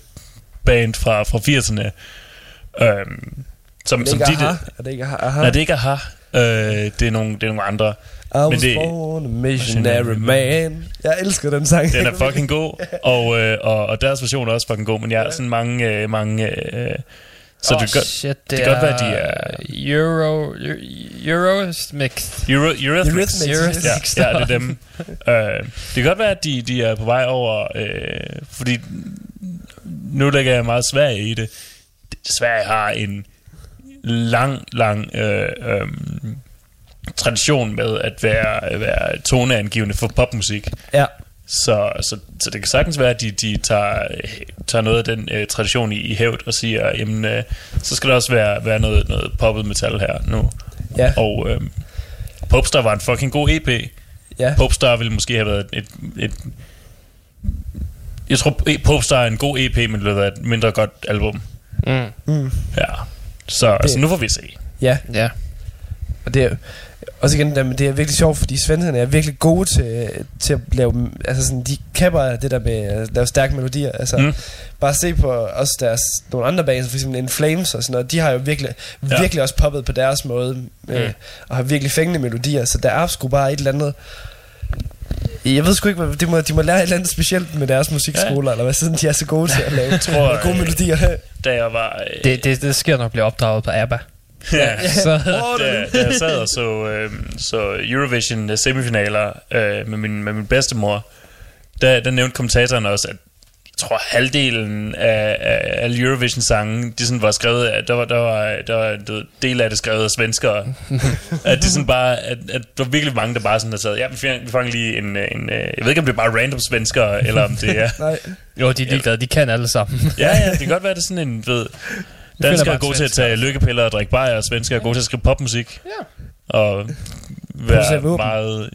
band fra, fra 80'erne. Øhm, som, Er det som ikke de, Aha? Er det ikke? Aha? Nej, det er ikke Aha. Øh, det, er nogle, det er nogle andre. I was det, born a missionary man. Jeg elsker den sang. den er fucking god, og, øh, og, og deres version er også fucking god, men jeg har sådan mange, øh, mange øh, så oh, det, kan, shit, det, det kan godt være, de er... Euro... Eurosmix. Euro. Eurythmics. Eurythmics. Ja, ja, det er dem. øh, det kan godt være, at de, de er på vej over, øh, fordi nu lægger jeg meget Sverige i det. Sverige har en lang, lang øh, øh, tradition med at være, være toneangivende for popmusik. Ja. Så, så, så det kan sagtens være, at de, de tager, tager noget af den øh, tradition i, i hævd og siger, jamen, øh, så skal der også være, være noget, noget poppet metal her nu. Ja. Og øh, Popstar var en fucking god EP. Ja. Popstar ville måske have været et... et jeg tror, e- Popstar er en god EP, men det ville have været et mindre godt album. Mm. Mm. Ja. Så, Det- så nu får vi se. Ja, Ja. og det er også igen, det er virkelig sjovt, fordi svenskerne er virkelig gode til, til at lave, altså sådan, de kan bare det der med at lave stærke melodier, altså Mm. bare se på også deres, nogle andre bands, for eksempel In Flames og sådan noget, de har jo virkelig, ja. virkelig også poppet på deres måde, øh, Mm. og har virkelig fængende melodier, så der er sgu bare et eller andet, jeg ved sgu ikke, de må, de må lære et eller andet specielt med deres musikskoler, ja. eller hvad, siden de er så gode til at lave tror, gode øh, melodier. Da jeg var... Øh, Det, det, det sker, når man bliver opdraget på ABBA. ja, Så, da, da jeg sad og så, øh, så Eurovision øh, semifinaler øh, med, min, med min bedstemor, der, der nævnte kommentatoren også, at jeg tror halvdelen af, af alle Eurovision-sange, de sådan var skrevet af, der var, der var, der var du ved, del af det skrevet af svenskere. at det sådan bare, at, at der var virkelig mange, der bare sådan har taget, ja, vi fanger, vi fanger lige en, en, øh, jeg ved ikke, om det er bare random svenskere, eller om det er, Nej, jo, de er ligeglade. De kan alle sammen. ja, ja, det kan godt være, det er sådan en, ved, danskere er gode til at tage lykkepiller og drikke bajer, og svenskere er gode til at skrive popmusik. Ja. Og være meget...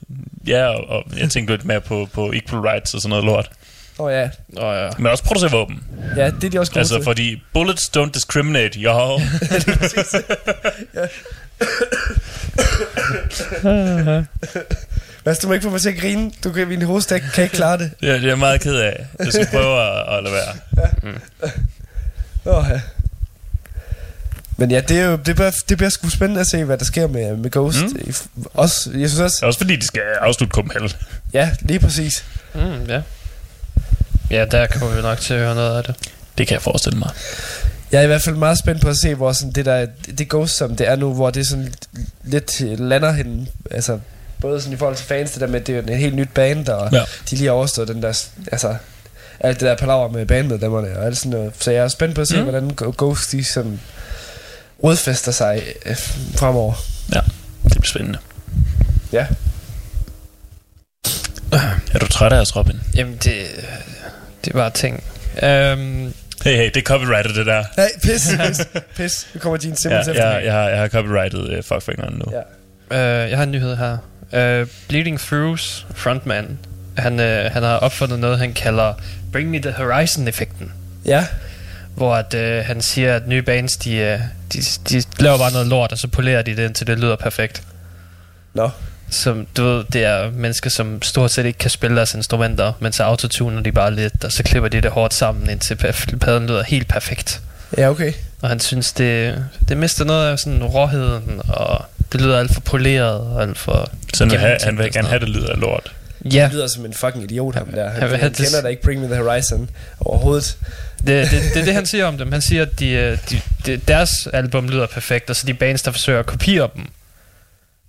Ja, og, og jeg tænker lidt mere på, på equal rights og sådan noget lort. Åh oh, ja, Og ja. Men også producere våben. ja, det er de også gode Altså, til. fordi bullets don't discriminate, yo. Mads, du må ikke få mig til at grine. Du kan, min hoste kan ikke klare det. Det er, det er jeg meget ked af. Jeg skal prøve at, at lade være. Åh, ja. Men ja, det, er jo, det, bliver, det bliver sgu spændende at se, hvad der sker med, med Ghost. Mm. Mm. Også, jeg synes også, Også fordi de skal afslutte Copenhagen. ja, lige præcis. Mm, ja. Ja, der kommer vi nok til at høre noget af det. Det kan jeg forestille mig. Jeg er i hvert fald meget spændt på at se, hvor sådan det der, det Ghost, som det er nu, hvor det sådan lidt lander hen, altså både sådan i forhold til fans, det der med, at det er en helt nyt band, og Ja. de lige har overstået den der, altså alt det der palaver med bandmedlemmerne og alt sådan noget. Så jeg er spændt på at se, Mm. hvordan Ghost de sådan rodfester sig øh, fremover. Ja, det bliver spændende. Ja. Er du træt af os, Robin? Jamen, det, det var ting. Um, Hey, hey, det er copyrightet, det der. Nej, pis, pis, pis. Nu kommer Gene Ja, Simmons efter jeg, jeg, har, jeg har copyrightet uh, fuckfingeren nu. Ja. uh, jeg har en nyhed her. Uh, Bleeding Throughs frontman, han, uh, han har opfundet noget, han kalder Bring Me The Horizon-effekten. Ja, Hvor at, uh, han siger, at nye bands, de, uh, de, de laver bare noget lort, og så polerer de det, indtil det lyder perfekt. Nå. Som, du ved, det er mennesker, som stort set ikke kan spille deres instrumenter, men så autotuner de bare lidt, og så klipper de det hårdt sammen, indtil pladen lyder helt perfekt. ja okay. Og han synes, det, det mister noget af sådan råheden, og det lyder alt for poleret, og alt for... Så han vil, have, han vil gerne have, det lyder lort. Ja, Han lyder som en fucking idiot, ham der. Han, Han han, kender da ikke Bring Me The Horizon overhovedet. det, det, det er det, han siger om dem. Han siger, at de, øh, de, de, deres album lyder perfekt, og så de bands, der forsøger at kopiere dem,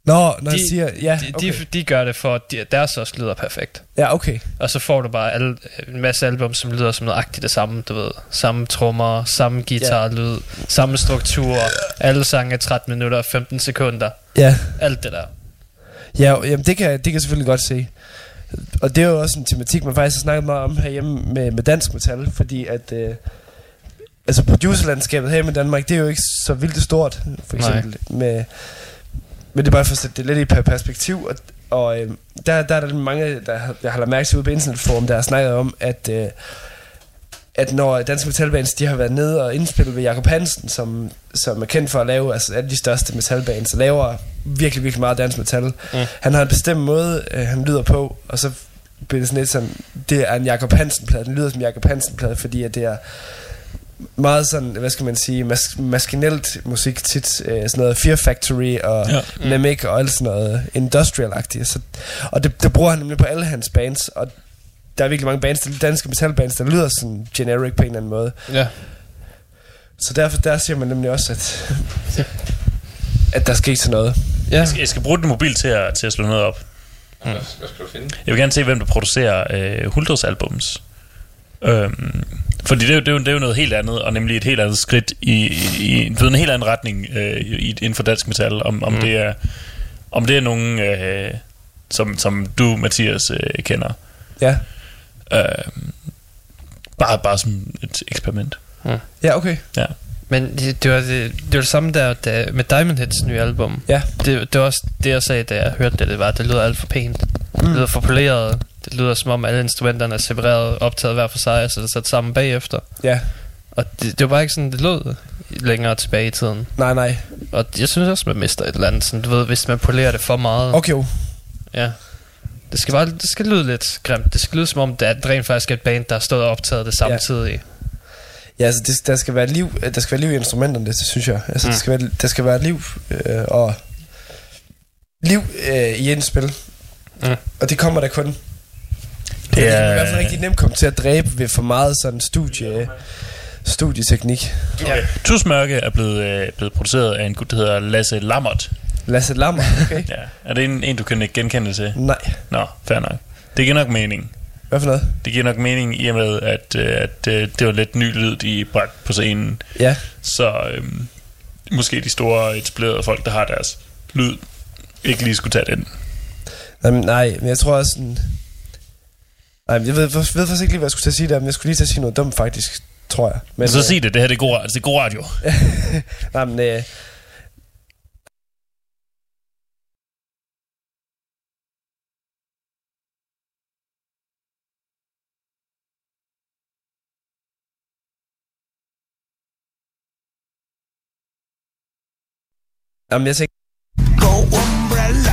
Nå, når de, De- siger, ja, de, okay. de, de gør det for, at de, deres også lyder perfekt. ja, okay. Og så får du bare alle, en masse album, som lyder som noget agtigt det samme, du ved. Samme trommer, samme guitarlyd, samme struktur, alle sange er 13 minutter og 15 sekunder. Ja, Alt det der. ja jamen det kan, det kan jeg selvfølgelig godt se. Og det er jo også en tematik, man faktisk har snakket meget om herhjemme med, med dansk metal, fordi at... Øh, altså producerlandskabet her i Danmark, det er jo ikke så vildt stort, for Nej. eksempel. Med, men det er bare for at sætte det lidt i per- perspektiv, og, og øh, der, der er der mange, der har, jeg har lagt mærke til ude på internetforum, der har snakket om, at, øh, at når danske metalbands, de har været nede og indspillet ved Jakob Hansen, som, som er kendt for at lave, altså alle de største metalbands, og laver virkelig, virkelig meget dansk metal. Mm. Han har en bestemt måde, øh, han lyder på, og så bliver det sådan lidt sådan, det er en Jakob Hansen-plade, den lyder som Jakob Hansen-plade, fordi at det er meget sådan, hvad skal man sige, mas- maskinelt musik tit, øh, sådan noget Fear Factory og Ja. ja. Nemec og alt sådan noget industrial-agtigt. Så, og det, det bruger han nemlig på alle hans bands, og der er virkelig mange bands, der, danske metalbands, der lyder sådan generic på en eller anden måde. Ja. Så derfor der siger man nemlig også, at, at der skal ikke til noget. Ja. Jeg skal, jeg skal bruge din mobil til at, til at slå noget op. Hvad, hvad skal du finde? Jeg vil gerne se, hvem der producerer øh, Huldres albums. Øhm, fordi det er, jo, det, er jo, det er jo noget helt andet, og nemlig et helt andet skridt i, i, i en helt anden retning øh, i, inden for dansk metal. Om, om, Mm. mm. det, er, om det er nogen, øh, som, som du, Mathias, øh, kender. Ja, Øh, bare, bare som et eksperiment. ja okay. Ja. Men det, det, var det, det var det samme der, der med Diamond Heads nye album. Ja. Det, det var også det, jeg sagde, da jeg hørte det, det var, at det lyder alt for pænt. Det lyder for poleret. Det lyder som om alle instrumenterne er separeret, optaget hver for sig, og så er det sat sammen bagefter. Ja, Og det, det var bare ikke sådan, det lød længere tilbage i tiden. Nej, nej. Og jeg synes også, man mister et eller andet. Sådan, du ved, hvis man polerer det for meget. Okay, jo. Ja. Det skal, bare, det skal lyde lidt grimt. Det skal lyde som om, det er- rent faktisk et band, der har stået og optaget det samtidig. Ja, altså, det, der, skal være liv, der skal være liv i instrumenterne, det synes jeg. Altså. Mm. der, skal være, der skal være liv øh, og liv øh, i et spil. Mm. Og det kommer der kun. Det, er, er- kan i hvert fald rigtig nemt komme til at dræbe ved for meget sådan studie, studieteknik. Okay. Tusmørke er blevet, øh, blevet produceret af en gut, der hedder Lasse Lammert. Lasse Lammer, okay. Ja. Er det en, en du kan ikke genkende til? Nej. Nå, fair nok. Det giver nok mening. Hvad for noget? Det giver nok mening i og med, at, øh, at øh, det var lidt ny lyd, de bragte på scenen. Ja. Så øhm, måske de store etablerede folk, der har deres lyd, ikke lige skulle tage den. Nej, men, nej, men jeg tror også sådan... Nej, jeg ved, ved faktisk ikke lige, hvad jeg skulle til at sige der, men jeg skulle lige til at sige noget dumt faktisk, tror jeg. Men, så sig det, det her det er god, det er god radio. nej, men... Øh, Jamen, jeg tænker... Go umbrella.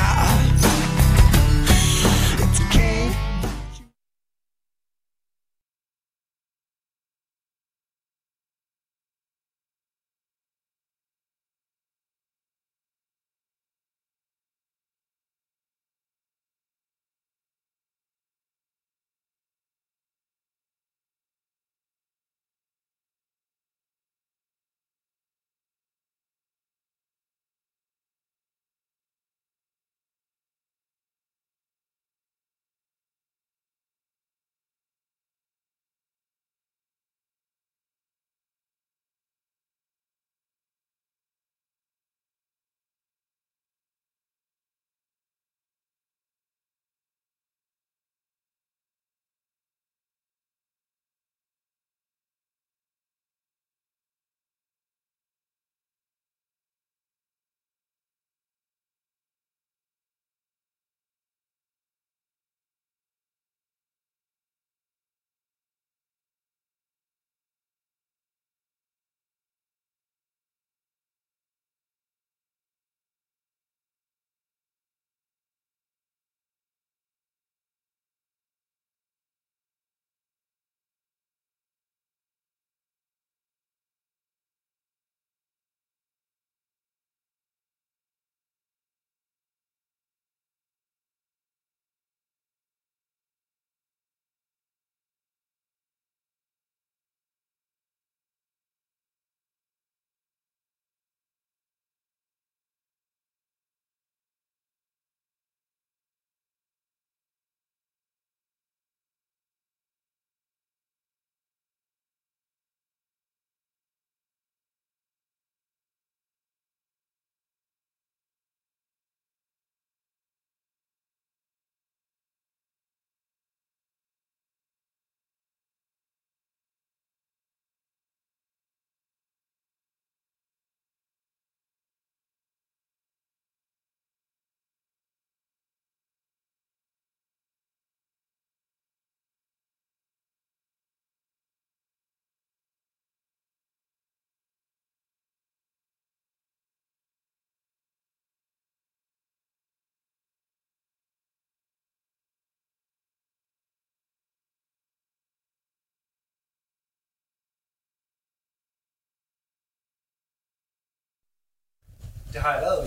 Det har jeg lavet.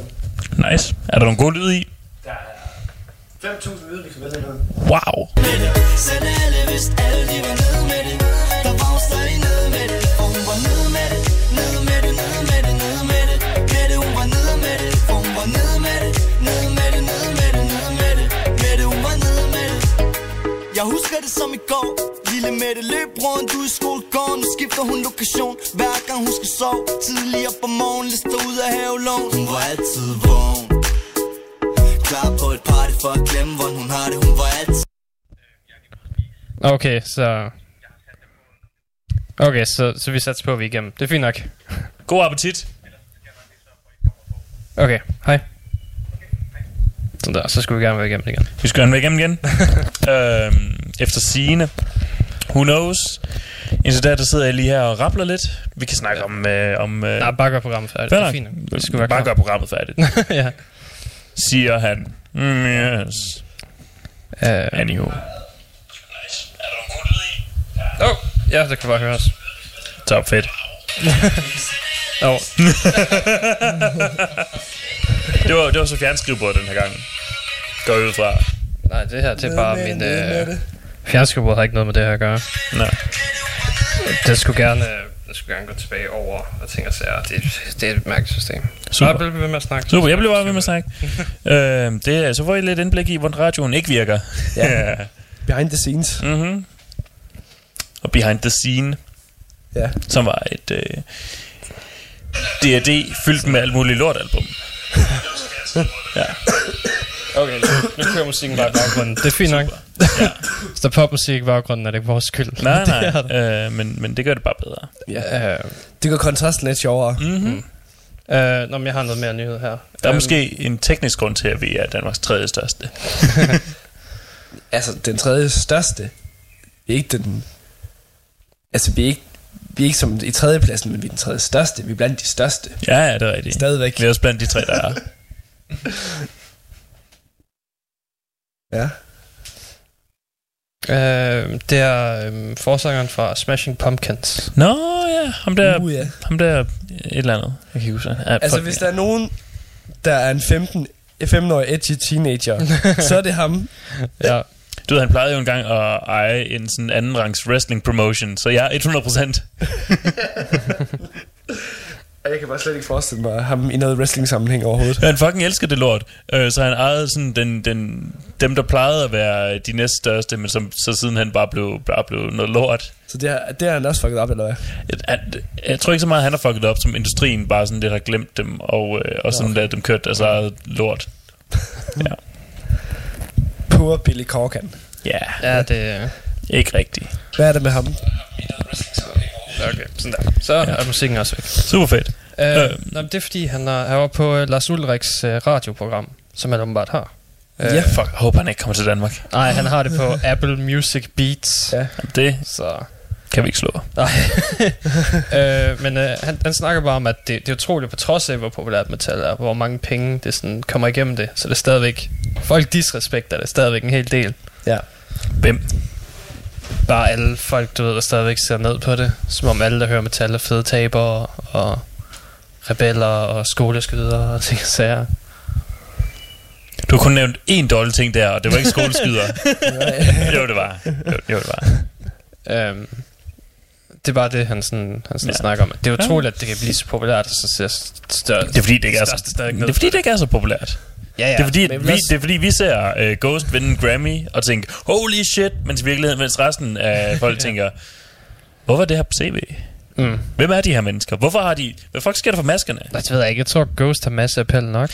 Nice. Er der nogle gode lyd i? Der er 5.000 lyde, vi kan vælge imellem. Wow. Selv alle vidste, alle de var nede med det Der var stadig nede med det For hun var nede med det Nede med det, Husker det som i går Lille Mette løb rundt, du er i skolegården Nu skifter hun lokation Hver gang hun skal sove Tidligere på morgen Lister ud af havelån Hun var altid vågen Klar på et party for at glemme, hvordan hun har det Hun var altid Okay, så... Okay, så, så vi satser på, at vi er igennem. Det er fint nok. God appetit. Okay, hej. Sådan der, så skulle vi gerne være igennem igen. Vi skal gerne være igennem igen. øhm, efter sigende, Who knows? Indtil da, der sidder jeg lige her og rappler lidt. Vi kan snakke om... Øh, om øh, Nej, bare gør programmet færdigt. Det er fint. Skulle være Bare gør programmet færdigt. ja. Siger han. Mm, yes. Uh, Anywho. oh, ja, det kan bare høres. Top fedt. oh. det, var, det var så fjernskrivebord den her gang. Går jeg ud fra. Nej, det her det er bare min... Øh, Fjernskribord har ikke noget med det her at gøre. Nej. Det skulle gerne, det skulle gerne gå tilbage over og tænke sig, at det, det er et mærkeligt system. Super. Bare blive ved med at snakke. Super, jeg bliver bare ved med at snakke. øh, det, er- så får I lidt indblik i, hvordan radioen ikke virker. Ja. Behind the scenes. mm-hmm. Og Behind the Scene, Ja. som var et øh, D&D fyldt med alt muligt lortalbum. ja. Okay, nu kører musikken bare i baggrunden. Det er fint nok. Ja. Hvis der er popmusik i baggrunden, er det ikke vores skyld. Nej, nej, det. øh, men, men det gør det bare bedre. Ja. Øh, Det gør kontrasten lidt sjovere. Mm-hmm. øh, nå, men jeg har noget mere nyhed her. Der er Øhm, måske en teknisk grund til, at vi er Danmarks tredje største. Altså, den tredje største. Vi er ikke den... Altså, vi er ikke, vi er ikke som i tredje pladsen, men vi er den tredje største. Vi er blandt de største. Ja, ja, det er rigtigt. Stadigvæk. Vi er også blandt de tre, der er. Ja. Øh, det er øh, forsangeren fra Smashing Pumpkins. Nå ja, ham der, Uh, ja. ham der et eller andet. Jeg kan ikke huske. Ja, Altså, hvis der er nogen, der er en 15 15-årig edgy teenager, så er det ham. Ja. Du ved, han plejede jo engang at eje en sådan anden rangs wrestling promotion, så jeg er 100%. Jeg kan bare slet ikke forestille mig ham i noget wrestling-sammenhæng overhovedet. Han fucking elsker det lort. Øh, så han ejede sådan den, den, dem, der plejede at være de næststørste, men som så siden han bare blev, bare blev noget lort. Så det, er, det er han også fucket op, eller hvad? Jeg, jeg, jeg tror ikke så meget, han har fucket op, som industrien bare sådan lidt har glemt dem, og, øh, og sådan okay. okay. ladet dem kørt deres eget lort. ja. Poor Billy Corgan. ja, Ja, det ikke rigtigt. Hvad er det med ham? Okay, sådan der. Så ja. er musikken også væk. Super fedt. Øh, Øh. nå, men det er fordi, han, er, han var på øh, Lars Ulriks øh, radioprogram, som han åbenbart har. Øh, Ja. Fuck, jeg håber han ikke kommer til Danmark. Nej, han har det på Apple Music Beats. Ja. Det Så kan vi ikke slå. Nej. øh, men øh, han, han snakker bare om, at det, det er utroligt, på trods af, hvor populært metal er, hvor mange penge det sådan kommer igennem det, så det er stadigvæk, folk disrespekter det stadigvæk en hel del. Ja. Hvem? Bare alle folk, du ved, der stadigvæk ser ned på det, som om alle, der hører metal, er fede tabere og rebeller og skoleskydere og ting og sager. Du har kun nævnt én dårlig ting der, og det var ikke skoleskyder. jo, det var. Jo, jo, det var. Øhm, det er bare det, han, sådan, han sådan Ja. ja. snakker om. Det er utroligt, at det kan blive så populært, og så ser større, Det er fordi, det ikke er så, det er, fordi, det ikke er så populært. Ja, ja. Det er fordi, Men vi, det er fordi, vi ser uh, Ghost vinde en Grammy og tænker, holy shit, mens i virkeligheden, mens resten af folk tænker, hvorfor er det her på CV? Mm. Hvem er de her mennesker? Hvorfor har de... Hvad fuck sker der for maskerne? Det ved jeg ikke. Jeg tror, Ghost har masser af appel nok.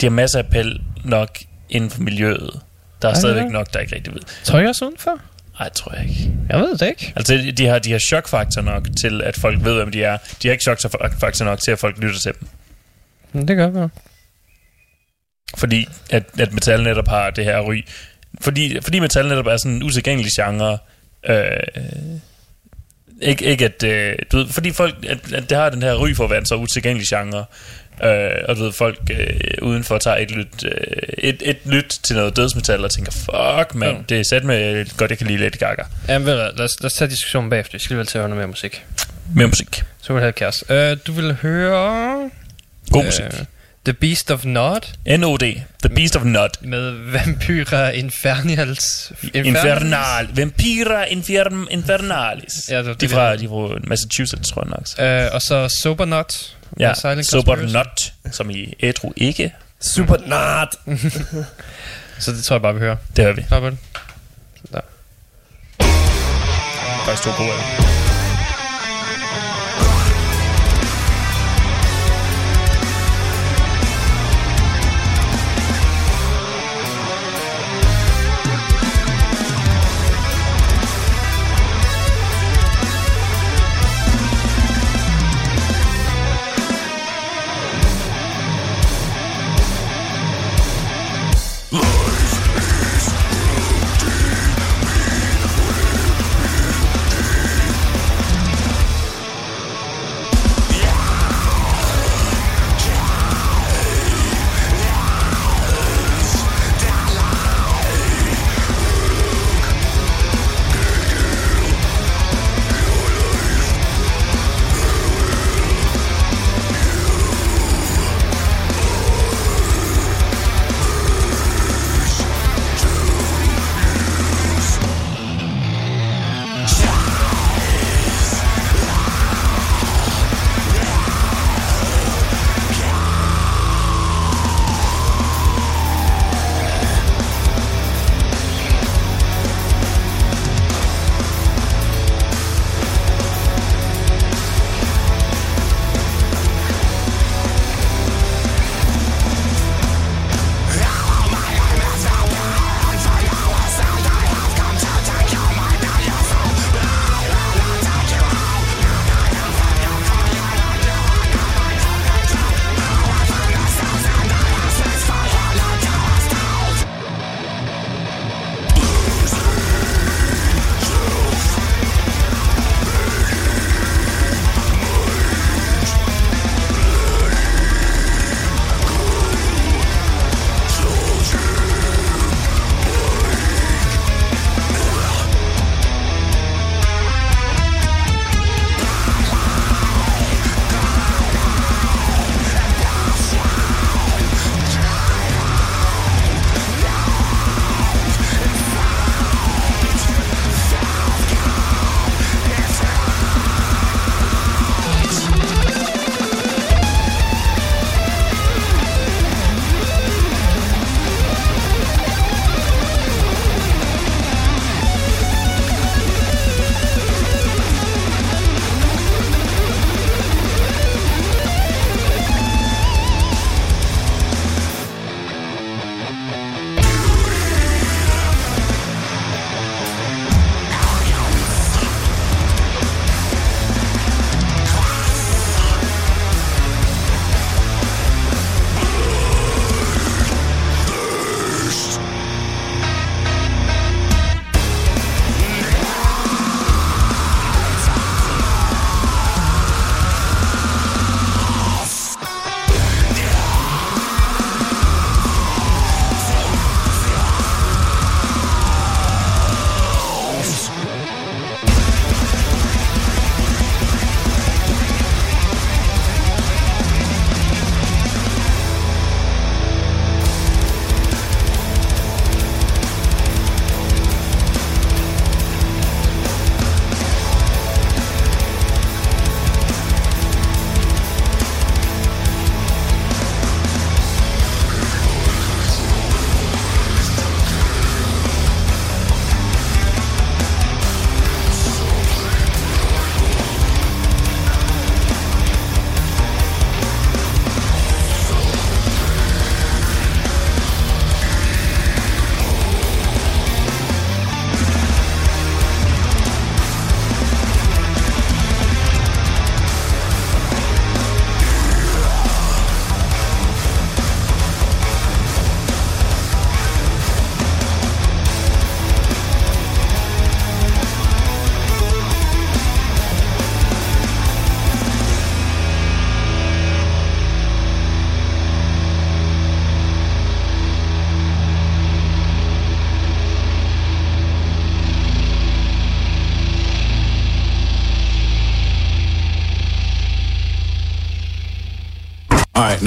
De har masser af appel nok inden for miljøet. Der er Ja, stadigvæk ja. nok, der ikke rigtig ved. Tror jeg også udenfor? Nej, det tror jeg ikke. Jeg ved det ikke. Altså, de har, de har chokfaktor nok til, at folk ved, hvem de er. De har ikke chokfaktor nok til, at folk lytter til dem. Men det gør være. Fordi at, at metal netop har det her ry. Fordi, fordi metal netop er sådan en usædvanlig genre. Øh, ikke, ikke at, øh, du ved, fordi folk, at, at det har den her ry for at være en så usædvanlig genre. Øh, og du ved, folk øh, udenfor tager et lyt, øh, et, et lyt til noget dødsmetal og tænker, fuck mand, Ja. det er sat med godt, jeg kan lide Lady Gaga. Jamen, ved du, lad os, lad os tage diskussionen bagefter. Vi skal alligevel til at høre noget mere musik. Med musik. Så vil jeg have kæreste. Øh, du vil høre... God musik. Øh, The Beast of Nod N.O.D. The Beast of Nut. med Vampyra Infernals... Infernal. Vampira infern, Infernalis. Ja, det var de, er det, fra, det de fra Massachusetts, tror jeg nok. Øh, og så Sober Nut. Ja, Silent Super Conspiracy. Nut, som i ædru ikke. Super nart. Så det tror jeg bare, vi hører. Det hører vi. Klar på det? Der. Faktisk to gode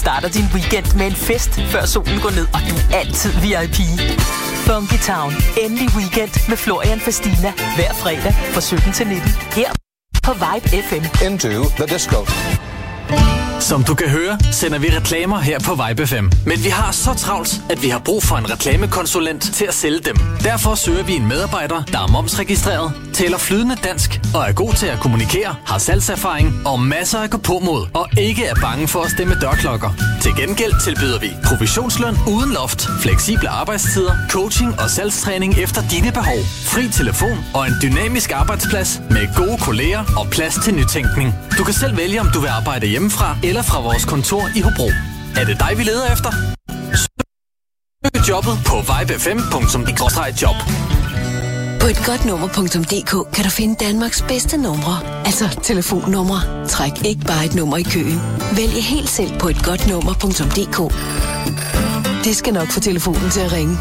Starter din weekend med en fest, før solen går ned, og du er altid VIP. Funky Town. Endelig weekend med Florian Fastina. Hver fredag fra 17 til 19. Her på Vibe FM. Into the disco. Som du kan høre, sender vi reklamer her på Vibe FM. Men vi har så travlt, at vi har brug for en reklamekonsulent til at sælge dem. Derfor søger vi en medarbejder, der er momsregistreret, taler flydende dansk og er god til at kommunikere, har salgserfaring og masser af gå-på-mod, og ikke er bange for at stemme dørklokker. Til gengæld tilbyder vi provisionsløn uden loft, fleksible arbejdstider, coaching og salgstræning efter dine behov, fri telefon og en dynamisk arbejdsplads med gode kolleger og plads til nytænkning. Du kan selv vælge, om du vil arbejde hjemmefra eller fra vores kontor i Hobro. Er det dig, vi leder efter? Søg jobbet på vibefm.job. På et godt nummer.dk kan du finde Danmarks bedste numre. Altså telefonnumre. Træk ikke bare et nummer i køen. Vælg helt selv på et godt nummer.dk. Det skal nok få telefonen til at ringe.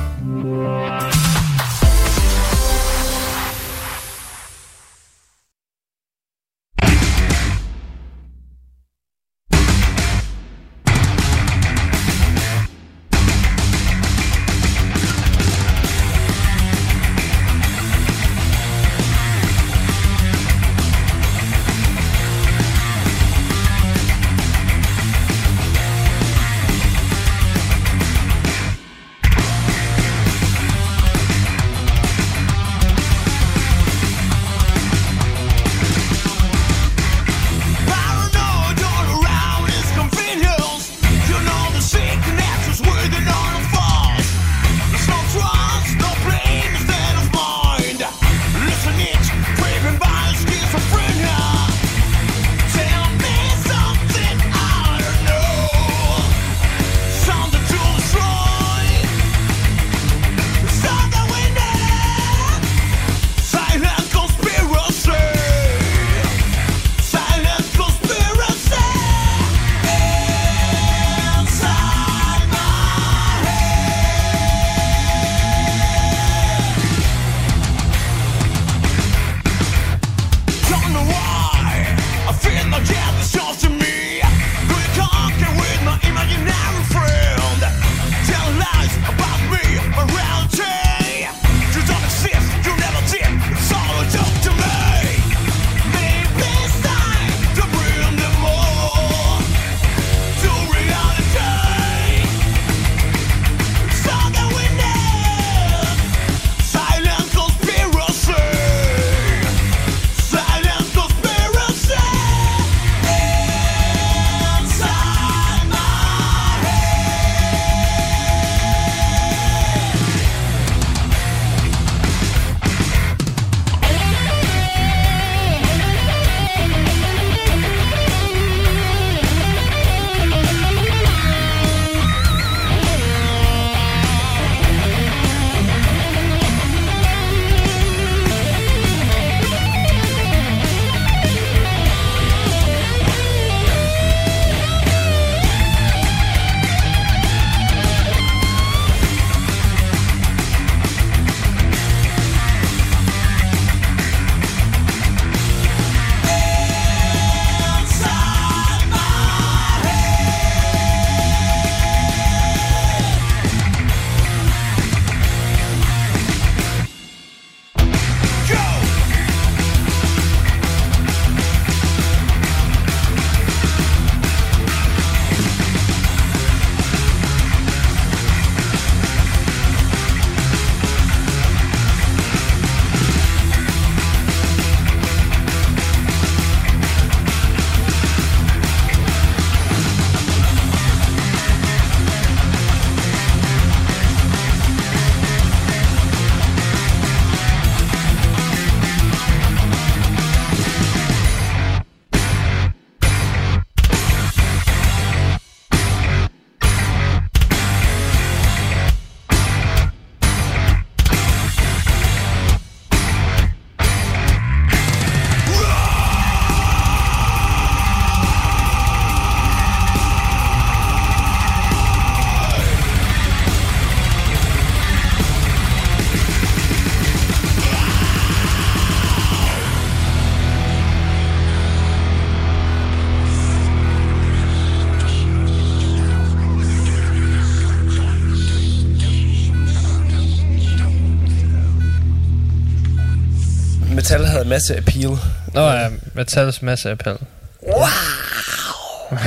Masse appeal. Nå ja, Metals masse appel.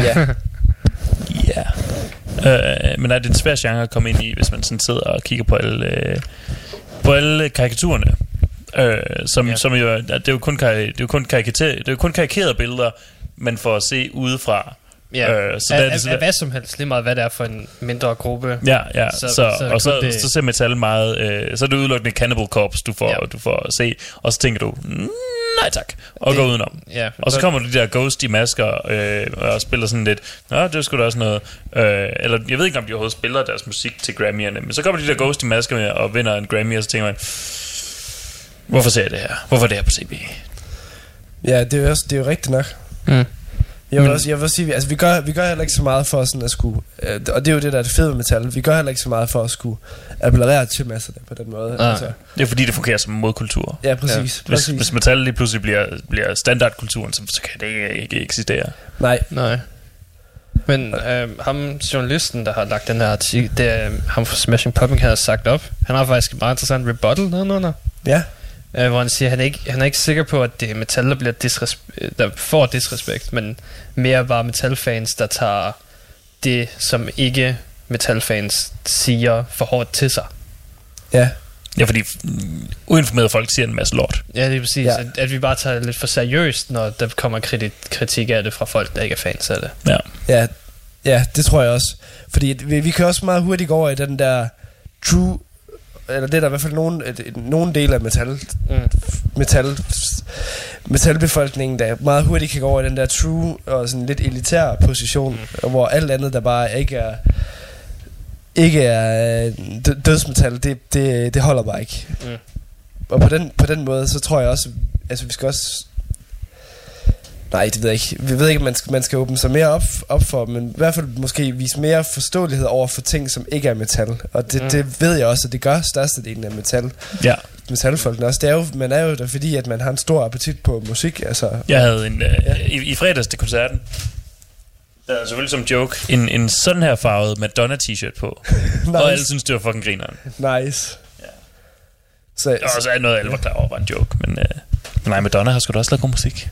Ja. Ja. Øh, men er det en svær genre at komme ind i, hvis man sådan sidder og kigger på alle, øh, på alle karikaturerne? Øh, som, ja. som jo, det er jo kun, det er jo kun, karikater, det er jo kun karikerede billeder, man får at se udefra. Ja, Øh, så så af, der er det af, af hvad som helst, lige meget hvad det er for en mindre gruppe. Ja, ja. Så, så, er og så, det- så ser metal meget... Øh, så er det udelukkende Cannibal Corpse, du får, ja. du får at se. Og så tænker du, "Mm, nej tak, og Det- går udenom. ja, og så så- kommer de der ghosty masker øh, og spiller sådan lidt, Nå, det er sgu da også noget. Øh, eller jeg ved ikke, om de overhovedet spiller deres musik til Grammy'erne, men så kommer de der ghosty masker med og vinder en Grammy, og så tænker man, hvorfor ser jeg det her? Hvorfor er det her på CB? Ja, det er jo, også, det er jo rigtigt nok. Mm. Jeg vil, også, jeg vil også sige, altså vi gør, vi gør heller ikke så meget for sådan at skulle, øh, og det er jo det der er det fede med metal, vi gør heller ikke så meget for at skulle appellere til masserne på den måde. Nej. Altså, Det er fordi, det fungerer som modkultur. Ja, præcis, Hvis, præcis. hvis metal lige pludselig bliver, bliver standardkulturen, så, så kan det ikke, ikke eksistere. nej. Nej. Men øh, ham, journalisten, der har lagt den her artikel, det er øh, ham fra Smashing Pumpkin, har sagt op. Han har faktisk et meget interessant rebuttal nedenunder. Ja. Øh, hvor han siger, at han er, ikke, han er ikke sikker på, at det er metal, der, bliver disrespe- der får disrespekt, men mere bare metalfans, der tager det, som ikke metalfans siger for hårdt til sig. Ja. Ja, fordi uinformerede folk siger en masse lort. Ja, det er præcis. Ja. At, at vi bare tager det lidt for seriøst, når der kommer kritik, kritik af det fra folk, der ikke er fans af det. Ja. Ja, ja, det tror jeg også. Fordi vi, vi kan også meget hurtigt gå over i den der true, eller det er der i hvert fald nogen, nogen del af metal, Mm. metal, metalbefolkningen, der meget hurtigt kan gå over i den der true og sådan lidt elitær position, mm. hvor alt andet, der bare ikke er ikke er øh, dø- dødsmetal, det, det, det holder bare ikke. Mm. Og på den, på den måde, så tror jeg også, altså vi skal også Nej, det ved jeg ikke. Vi ved ikke, om man skal, man skal åbne sig mere op, op for, men i hvert fald måske vise mere forståelighed over for ting, som ikke er metal. Og det, Mm. det ved jeg også, at det gør størstedelen af metal. Ja. Metalfolkene også. Det er jo, man er jo der, fordi at man har en stor appetit på musik. Altså, Jeg havde en, øh, ja. i, i fredags til koncerten, der er selvfølgelig som joke, en, en sådan her farvet Madonna t-shirt på. nice. Og alle synes, det var fucking grineren. Nice. Ja. Så, Og så er noget, alle var klar over, var en joke. Men, øh, men nej, Madonna har sgu da også lavet god musik.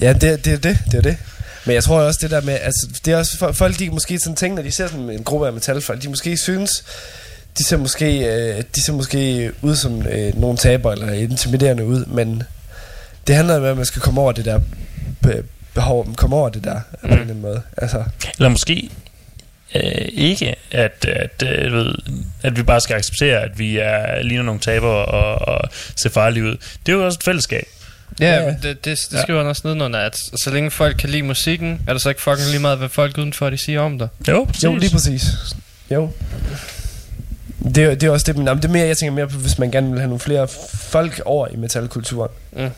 Ja, det, det er det, det er det. Men jeg tror også det der med, altså det er også folk, de måske sådan tænker, når de ser sådan en gruppe af metalfolk, de måske synes, de ser måske, øh, de ser måske ud som øh, nogle taber eller intimiderende ud, men det handler om, at man skal komme over det der be- behov, komme over det der mm. på en eller anden måde. Altså, Eller måske øh, ikke, at, at, øh, ved, at vi bare skal acceptere, at vi er ligner nogle tabere og, og ser farlige ud. Det er jo også et fællesskab. Ja, Ja. ja. det, det, det skriver han også nedenunder, at så længe folk kan lide musikken, er det så ikke fucking lige meget, hvad folk udenfor de siger om dig. Jo, præcis. jo, lige præcis. Jo. Det, er- det er også det, men det er mere, jeg tænker mere på, hvis man gerne vil have nogle flere folk over i metalkulturen. Mm.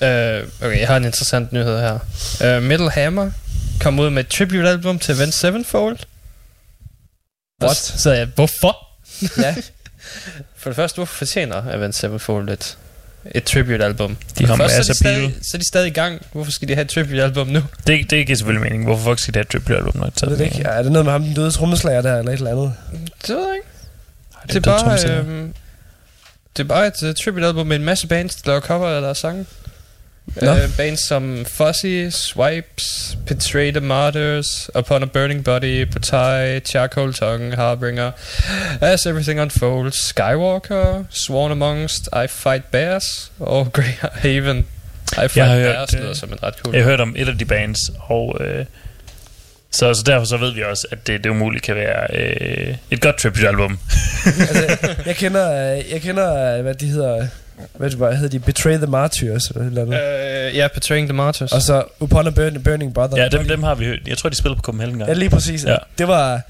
Uh, okay, jeg har en interessant nyhed her. Uh, Metal Hammer kom ud med et tribute-album til Avenged Sevenfold. What? Så, så jeg, hvorfor? Ja. For det første, hvorfor fortjener Avenged Sevenfold et, et tribute-album? De har første, masser så, er af de stadig, så er de stadig i gang. Hvorfor skal de have et tribute-album nu? Det, det giver selvfølgelig mening. Hvorfor folk skal det have et tribute-album? når de det ikke. Er det noget med ham, den døde trommeslager der, eller et eller andet? Det ved jeg ikke. det Det er er bare, øhm, det er bare et uh, tribute-album med en masse bands, der laver cover deres sange. Nå. Uh, bands som Fuzzy, Swipes, Betray the Martyrs, Upon a Burning Body, Potai, Charcoal Tongue, Harbinger, As Everything Unfolds, Skywalker, Sworn Amongst, I Fight Bears, og Grey Haven. I Fight Jeg har Bears hørt, lyder øh, som en ret cool. Jeg har hørt om et af de bands, og øh, så, så derfor så ved vi også, at det, det umuligt kan være øh, et godt tribute-album. altså, jeg kender, øh, jeg kender, øh, hvad de hedder, hvad det var, hedder de Betray the Martyrs, eller eller andet. Uh, ja, Betraying the Martyrs. Og så Upon a Burning, Burning Brother. Ja, dem, dem har vi hørt. Jeg tror, de spiller på Copenhagen engang. Ja, lige præcis. Ja. Ja. Det var,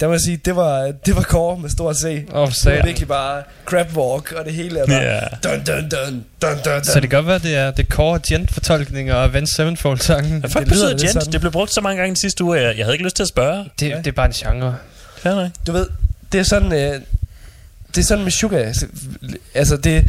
der må jeg sige, det var, det var core med stor C. Åh, Det var virkelig bare crab walk, og det hele er bare Ja. dun, dun, dun, dun, dun, Så det kan godt være, det er det core gent-fortolkninger af Avenged Sevenfold-sangen. Hvad fuck Det betyder gent? sådan. Det blev brugt så mange gange den sidste uge, jeg, jeg havde ikke lyst til at spørge. Det, Ja. det er bare en genre. Fair nok. Du ved, det er sådan, øh, det er sådan med Sugar, altså det,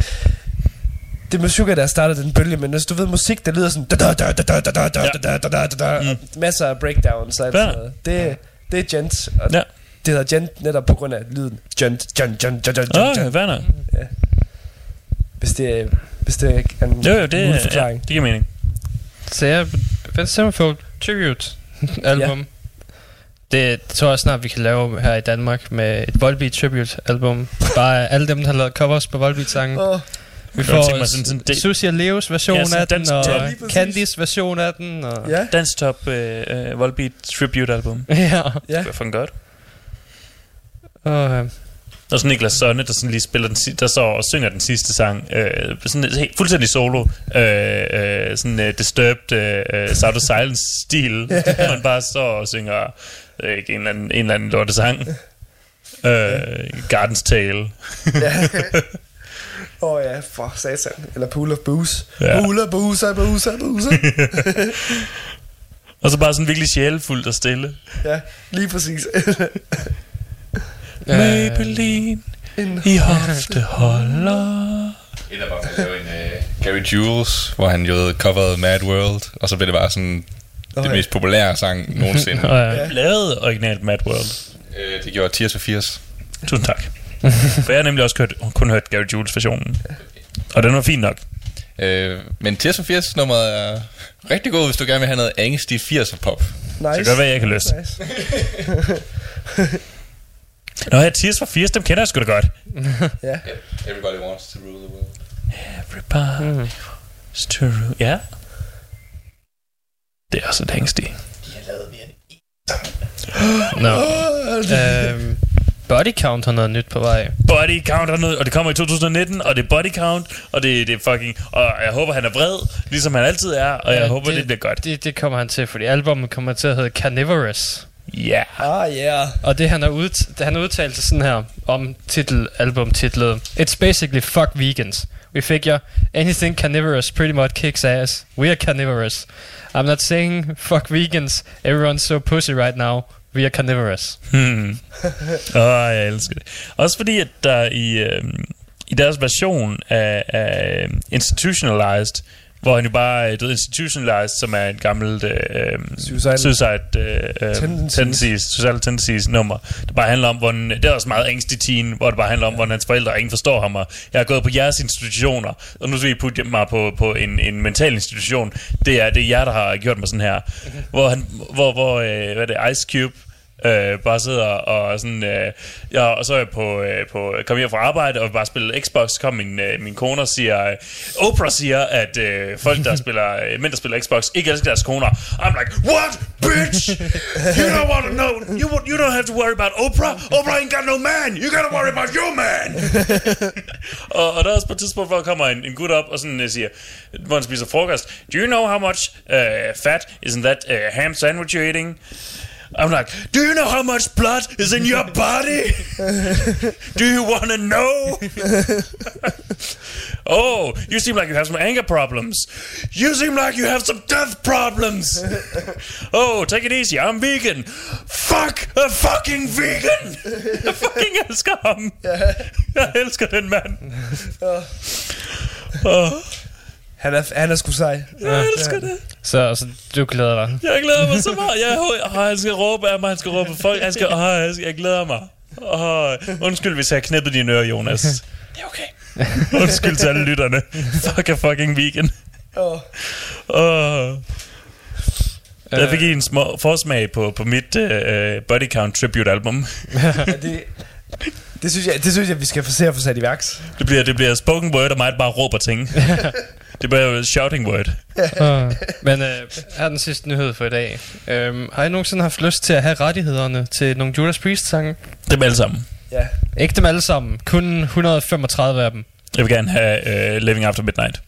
det er med Sugar, der startede den bølge, men hvis du ved musik, der lyder sådan, da, da, da, da, da, da, da, da, da, da, da, da, da, Mm. masser af breakdowns og alt Ja. sådan noget. Det, det er gent, og Ja. det hedder gent netop på grund af lyden. Gent, gent, gent, gent, gent, gent, okay, fair nok. Hvis det er, Hvis det er en Jo, jo, det, ja, forklaring. det giver mening. Så jeg fandt Summerfield Tribute album. Ja. Det tror jeg snart, vi kan lave her i Danmark med et Volbeat Tribute album. Bare alle dem, der har lavet covers på Volbeat sange. Åh. Vi Jeg tænker mig får sådan- sådan det- Susie og Leos version Ja, af den, og top. Candys version af den. Og Ja, Dansk top øh, øh, Volbeat Tribute album. ja. ja. Det var fucking godt. Og, øh, Og så Niklas Sonne, der sådan lige spiller den, si- der står og synger den sidste sang. Øh, sådan helt, fuldstændig solo. Øh, øh, sådan uh, disturbed uh, Sound of Silence stil. Hvor man bare står og synger øh, ikke en eller anden, en eller anden lorte sang. Øh, Gardens Tale. Åh oh, ja, for satan. Eller Pool of Booze. Ja. Pool of Booze, Booze, Booze. Og så bare sådan virkelig sjælefuldt og stille. ja, lige præcis. Maybelline en i hofteholder. Af bare lave en uh, Gary Jules, hvor han jo coverede Mad World, og så blev det bare sådan Det ja. mest populære sang nogensinde. og, Ja. Lavet originalt Mad World. Øh, det gjorde Tears for Fears. Tusind tak. For jeg har nemlig også hørt, kun hørt Gary Jules versionen. Og den var fin nok. Øh, men Tears for Fears nummeret er rigtig god, hvis du gerne vil have noget angstig 80'er pop. Nice. Det kan godt være, jeg har lyst. Nice. Nå ja, Tears for 80, dem kender jeg sgu da godt. Ja. Everybody wants to rule the world. Everybody Mm. wants to rule. Ja. Det er også et hængstig. no. øhm, Body Count har noget nyt på vej. Body Count er noget, og det kommer i 2019, og det er Body Count, og det, det er fucking... Og jeg håber, han er vred, ligesom han altid er, og jeg Ja, håber, det, det- bliver godt. Det, det kommer han til, fordi albumet kommer til at hedde Carnivorous. Ja. Ah, yeah. Og det han har, ud, han har udtalt sig sådan her om titel, albumtitlet. It's basically fuck vegans. We figure anything carnivorous pretty much kicks ass. We are carnivorous. I'm not saying fuck vegans. Everyone's so pussy right now. We are carnivorous. Hmm. Åh, oh, jeg elsker det. Også fordi, at der i, øh, i deres version af, af øh, Institutionalized, hvor han jo bare er død Institutionalized, som er et gammelt øh, Suicide- suicide øh, øh, Tendencies. tendencies, Suicidal Tendencies nummer. Det bare handler om, hvordan, det er også meget angstig teen, hvor det bare handler om, hvordan hans forældre ingen forstår ham, og jeg har gået på jeres institutioner, og nu skal I putte mig på, på en, en mental institution. Det er, det er jer, der har gjort mig sådan her. Hvor, han, hvor, hvor øh, hvad er det, Ice Cube, øh, bare sidder og sådan, øh, ja, og så er jeg på, øh, på kom hjem fra arbejde og bare spille Xbox, kom min, øh, min kone og siger, øh, Oprah siger, at øh, folk, der spiller, øh, mænd, der spiller Xbox, ikke elsker deres koner. I'm like, what, bitch? You don't want to know, you, you don't have to worry about Oprah. Oprah ain't got no man. You gotta worry about your man. og, og der er også på et tidspunkt, hvor der kommer en, en gut op og sådan uh, siger, hvor han spiser frokost, do you know how much uh, fat is in that uh, ham sandwich you're eating? I'm like, do you know how much blood is in your body? do you want to know? oh, you seem like you have some anger problems. You seem like you have some death problems. oh, take it easy. I'm vegan. Fuck a fucking vegan. Jeg fucking elsker ham. Jeg elsker den mand. Oh, oh. Han er, han er sgu sej. jeg elsker det. Så, så du glæder dig. Jeg glæder mig så meget. Jeg, oh, han skal råbe af mig, han skal råbe af folk. Han skal, oh, jeg, skal, jeg glæder mig. Oh, undskyld, hvis jeg har knippet dine ører, Jonas. Det er okay. undskyld til alle lytterne. Fuck a fucking vegan. Åh. Oh. Der fik I en små forsmag på, på mit uh, Body Count Tribute album. Ja, det, det, synes jeg, det synes jeg, vi skal få se at få sat i værks. Det bliver, det bliver spoken word, og mig bare råber ting. det bliver jo shouting word. Uh, men øh, her er den sidste nyhed for i dag. Um, har I nogensinde haft lyst til at have rettighederne til nogle Judas Priest-sange? Dem alle sammen. Ja. Ikke dem alle sammen. Kun 135 af dem. Jeg vil gerne have uh, Living After Midnight.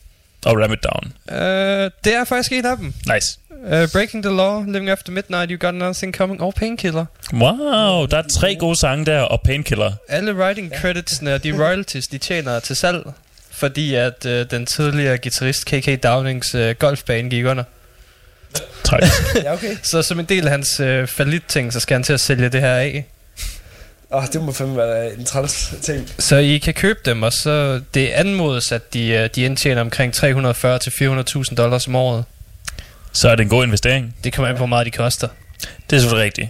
Og Ram It Down. Uh, det er faktisk en af dem. Nice. Uh, Breaking the Law, Living After Midnight, You Got Nothing Coming og Painkiller. Wow, der er tre gode sange der, og Painkiller. Alle writing creditsene og de royalties, de tjener til salg. Fordi at uh, den tidligere guitarist KK Downings uh, golfbane gik under. Tak. Ja, okay. Så som en del af hans uh, falit-ting, så skal han til at sælge det her af. Åh, oh, det må fandme være en træls ting. Så I kan købe dem, og så det anmodes, at de, øh, de indtjener omkring 340 til 400.000 dollars om året. Så er det en god investering. Det kommer an på, hvor meget de koster. Det er selvfølgelig rigtigt.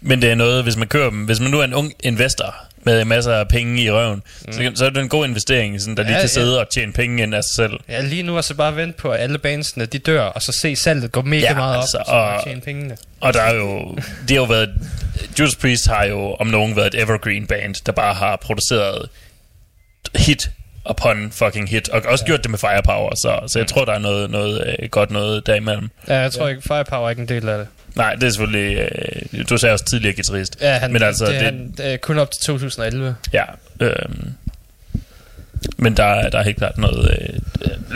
Men det er noget, hvis man kører dem, hvis man nu er en ung investor, med masser af penge i røven, mm. så, kan- så er det en god investering, sådan, der lige Ja, kan ja. sidde og tjene penge ind af sig selv. Ja, lige nu er så bare vente på, at alle bandsene, de dør, og så se salget gå mega Ja, meget altså, op, og så bare og- tjene pengene. Og der er jo, det har jo været, Judas Priest har jo om nogen været et evergreen band, der bare har produceret hit upon fucking hit, og også ja. gjort det med firepower, så, så jeg tror, der er noget, noget øh, godt noget derimellem. Ja, jeg tror ikke, Firepower er ikke en del af det. Nej, det er selvfølgelig, øh, du sagde også tidligere guitarist. Ja, han, men altså, det, det, han, det er kun op til 2011. Ja, øhm, men der, er- der er helt klart noget... Øh,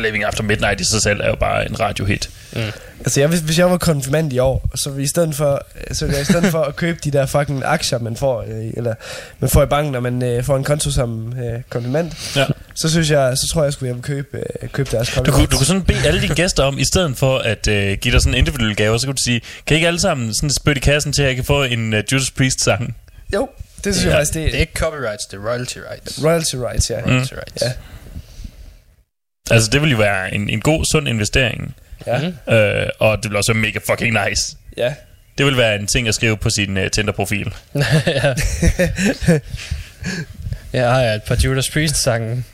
Living After Midnight i sig selv er jo bare en radiohit. Mm. Altså, jeg, hvis, hvis jeg var konfirmand i år, så ville jeg i stedet for, så ville jeg i stedet for at købe de der fucking aktier, man får, øh, eller man får i banken, når man øh, får en konto som øh, konfirmand, Ja. så synes jeg, så tror jeg, jeg skulle hjem købe, øh, købe deres Du konto. kunne, du kunne sådan bede alle dine gæster om, i stedet for at øh, give dig sådan en individuel gave, så kunne du sige, kan I ikke alle sammen sådan spytte i kassen til, at jeg kan få en øh, Judas Priest-sang? Jo, det synes Ja. jeg faktisk, det Det er ikke copyrights, det er royalty rights. Royalty rights, ja. Royalty rights. Ja. Altså, det ville jo være en, en god, sund investering. Ja. Øh, og det ville også være mega fucking nice. Ja. Det ville være en ting at skrive på sin uh, Tinder-profil. ja. Jeg har et par Judas Priest-sange.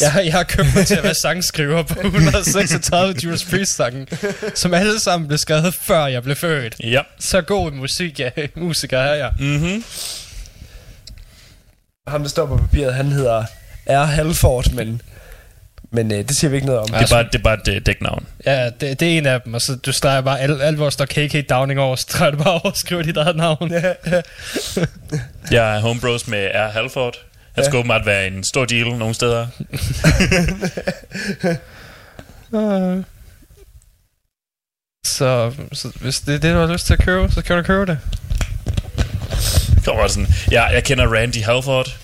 Jeg, har- jeg har købt mig til at være sangskriver på 136 Judas Priest-sange, som alle sammen blev skrevet, før jeg blev født. Ja. Så god musik, ja, musiker er jeg. Mm-hmm. Ham, der står på papiret, han hedder R. Halford, men, men øh, det siger vi ikke noget om. Det er bare, det er bare et øh, dæknavn. Ja, det, det er en af dem, og så du streger bare, alt, alt hvor står KK Downing over, så streger du bare over og skriver dit eget navn. Ja, ja. Jeg er homebros med R. Halford. Han Ja. skal åbenbart være en stor deal nogle steder. Så, så hvis det er det, du har lyst til at købe, så kan du købe det. Kommer sådan, ja, jeg kender Randy Halford.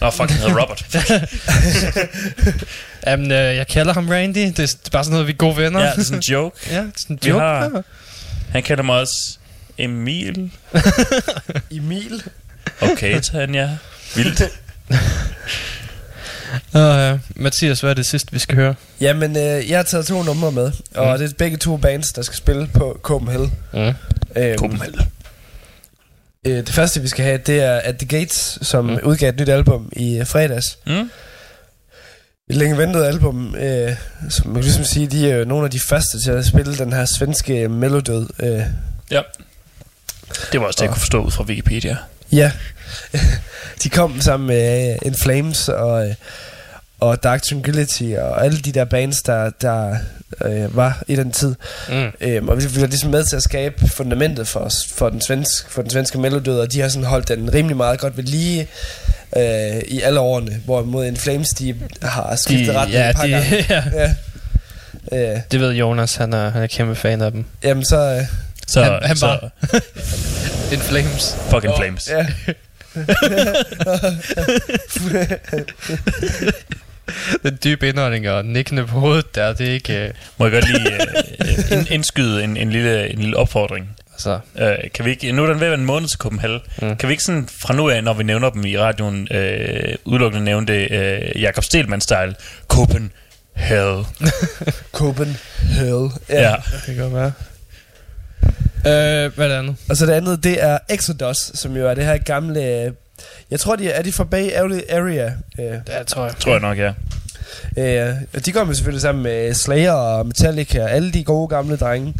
Nå, fuck, han hedder Robert. Jamen, øh, jeg kalder ham Randy. Det er, det er bare sådan noget, vi er gode venner. Ja, det er sådan en joke. ja, det er sådan en Vi joke. har- ja. Han kalder mig også Emil. Emil. Okay, Tanja. Vildt. Uh, Mathias, hvad er det sidste, vi skal høre? Jamen, øh, jeg har taget to numre med, og Mm. det er begge to bands, der skal spille på Copenhagen. Mm. Øhm, Copenhagen. Øh, det første, vi skal have, det er At The Gates, som Mm. udgav et nyt album i øh, fredags. Mm. Et længe ventet album, øh, som man kan ligesom sige, de er jo nogle af de første til at spille den her svenske melodød. Øh, Ja. Det var også det, jeg kunne forstå ud fra Wikipedia. ja, de kom sammen med uh, In Flames og, øh, og Dark Tranquility og alle de der bands, der, der øh, var i den tid. Mm. Øhm, og vi vi var ligesom med til at skabe fundamentet for, os, for, den, svensk, for den svenske melodød, og de har sådan holdt den rimelig meget godt ved lige øh, i alle årene, hvorimod In Flames, de har skiftet De- retning ja, et par de- gange. ja. ja. Øh, Det ved Jonas, han er, han er kæmpe fan af dem. jamen så... Øh, Så, Han- han så var- In Flames. fucking flames. ja. Den dybe indånding og nikkende på hovedet der, det er ikke... Uh, Må jeg godt lige øh, ind, indskyde en, en, lille, en lille opfordring. altså, Øh, kan vi ikke, nu er den ved at være en måned til Copenhagen. Mm. Kan vi ikke sådan fra nu af, når vi nævner dem i radioen, øh, udelukkende nævne det øh, Jakob Stelman-style? Copenhagen. Copenhagen. Ja. ja. det kan godt være. Øh, hvad er det andet? Og så det andet, det er Exodus, som jo er det her gamle... Jeg tror, de er, er de fra Bay Area. Øh, Ja, tror jeg. Tror jeg nok, ja. Øh, de kommer selvfølgelig sammen med Slayer og Metallica og alle de gode gamle drenge.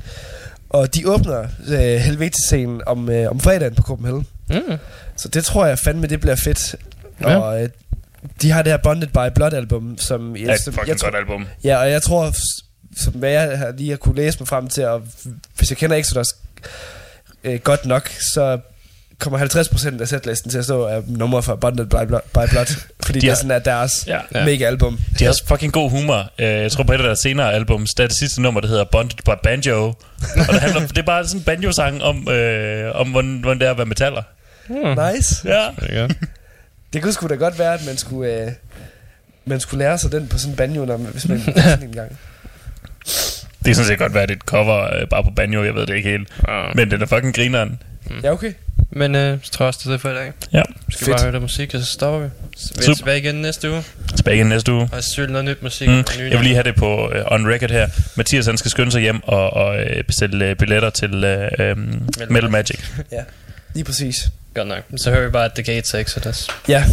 Og de åbner øh, Helvete-scenen om, øh, om fredagen på Copenhagen. Mm. Så det tror jeg fandme, det bliver fedt. Ja. Og øh, de har det her Bonded by Blood album, som Det er et som fucking tror, godt album. Ja, og jeg tror, som hvad jeg har lige har kunne læse mig frem til, og hvis jeg kender Exodus øh, godt nok, så kommer 50% af setlisten til at stå af numre fra Bonded by Blood, by Blood fordi De det er sådan, at deres Ja. mega album. De har også fucking god humor. Øh, Jeg tror på et af deres senere albums, der er det sidste nummer, der hedder Bonded by Banjo. Og det, handler, det er bare sådan en banjo-sang om, øh, om hvordan, hvordan det er at være metaller. Mm. Nice. Ja. Det kunne sgu da godt være, at man skulle, øh, man skulle lære sig den på sådan en banjo, når man, hvis man sådan en gang. Det kan sådan set godt være, at det er et cover øh, bare på banjo, jeg ved det ikke helt. Men den er fucking grineren. Ja, okay. Men øh, så tror jeg også, det er det for i dag. Ja. Vi skal Fedt. bare høre noget musik, og så stopper vi. Så vi er Super. tilbage igen næste uge. Tilbage igen næste uge. Og selvfølgelig noget nyt musik. Mm. og nye Jeg vil lige have det på uh, on record her. Mathias han skal skynde sig hjem og, og uh, bestille uh, billetter til uh, um, Metal Magic. Ja, lige præcis. Godt nok. Så hører vi bare The Gates of Exodus. Ja.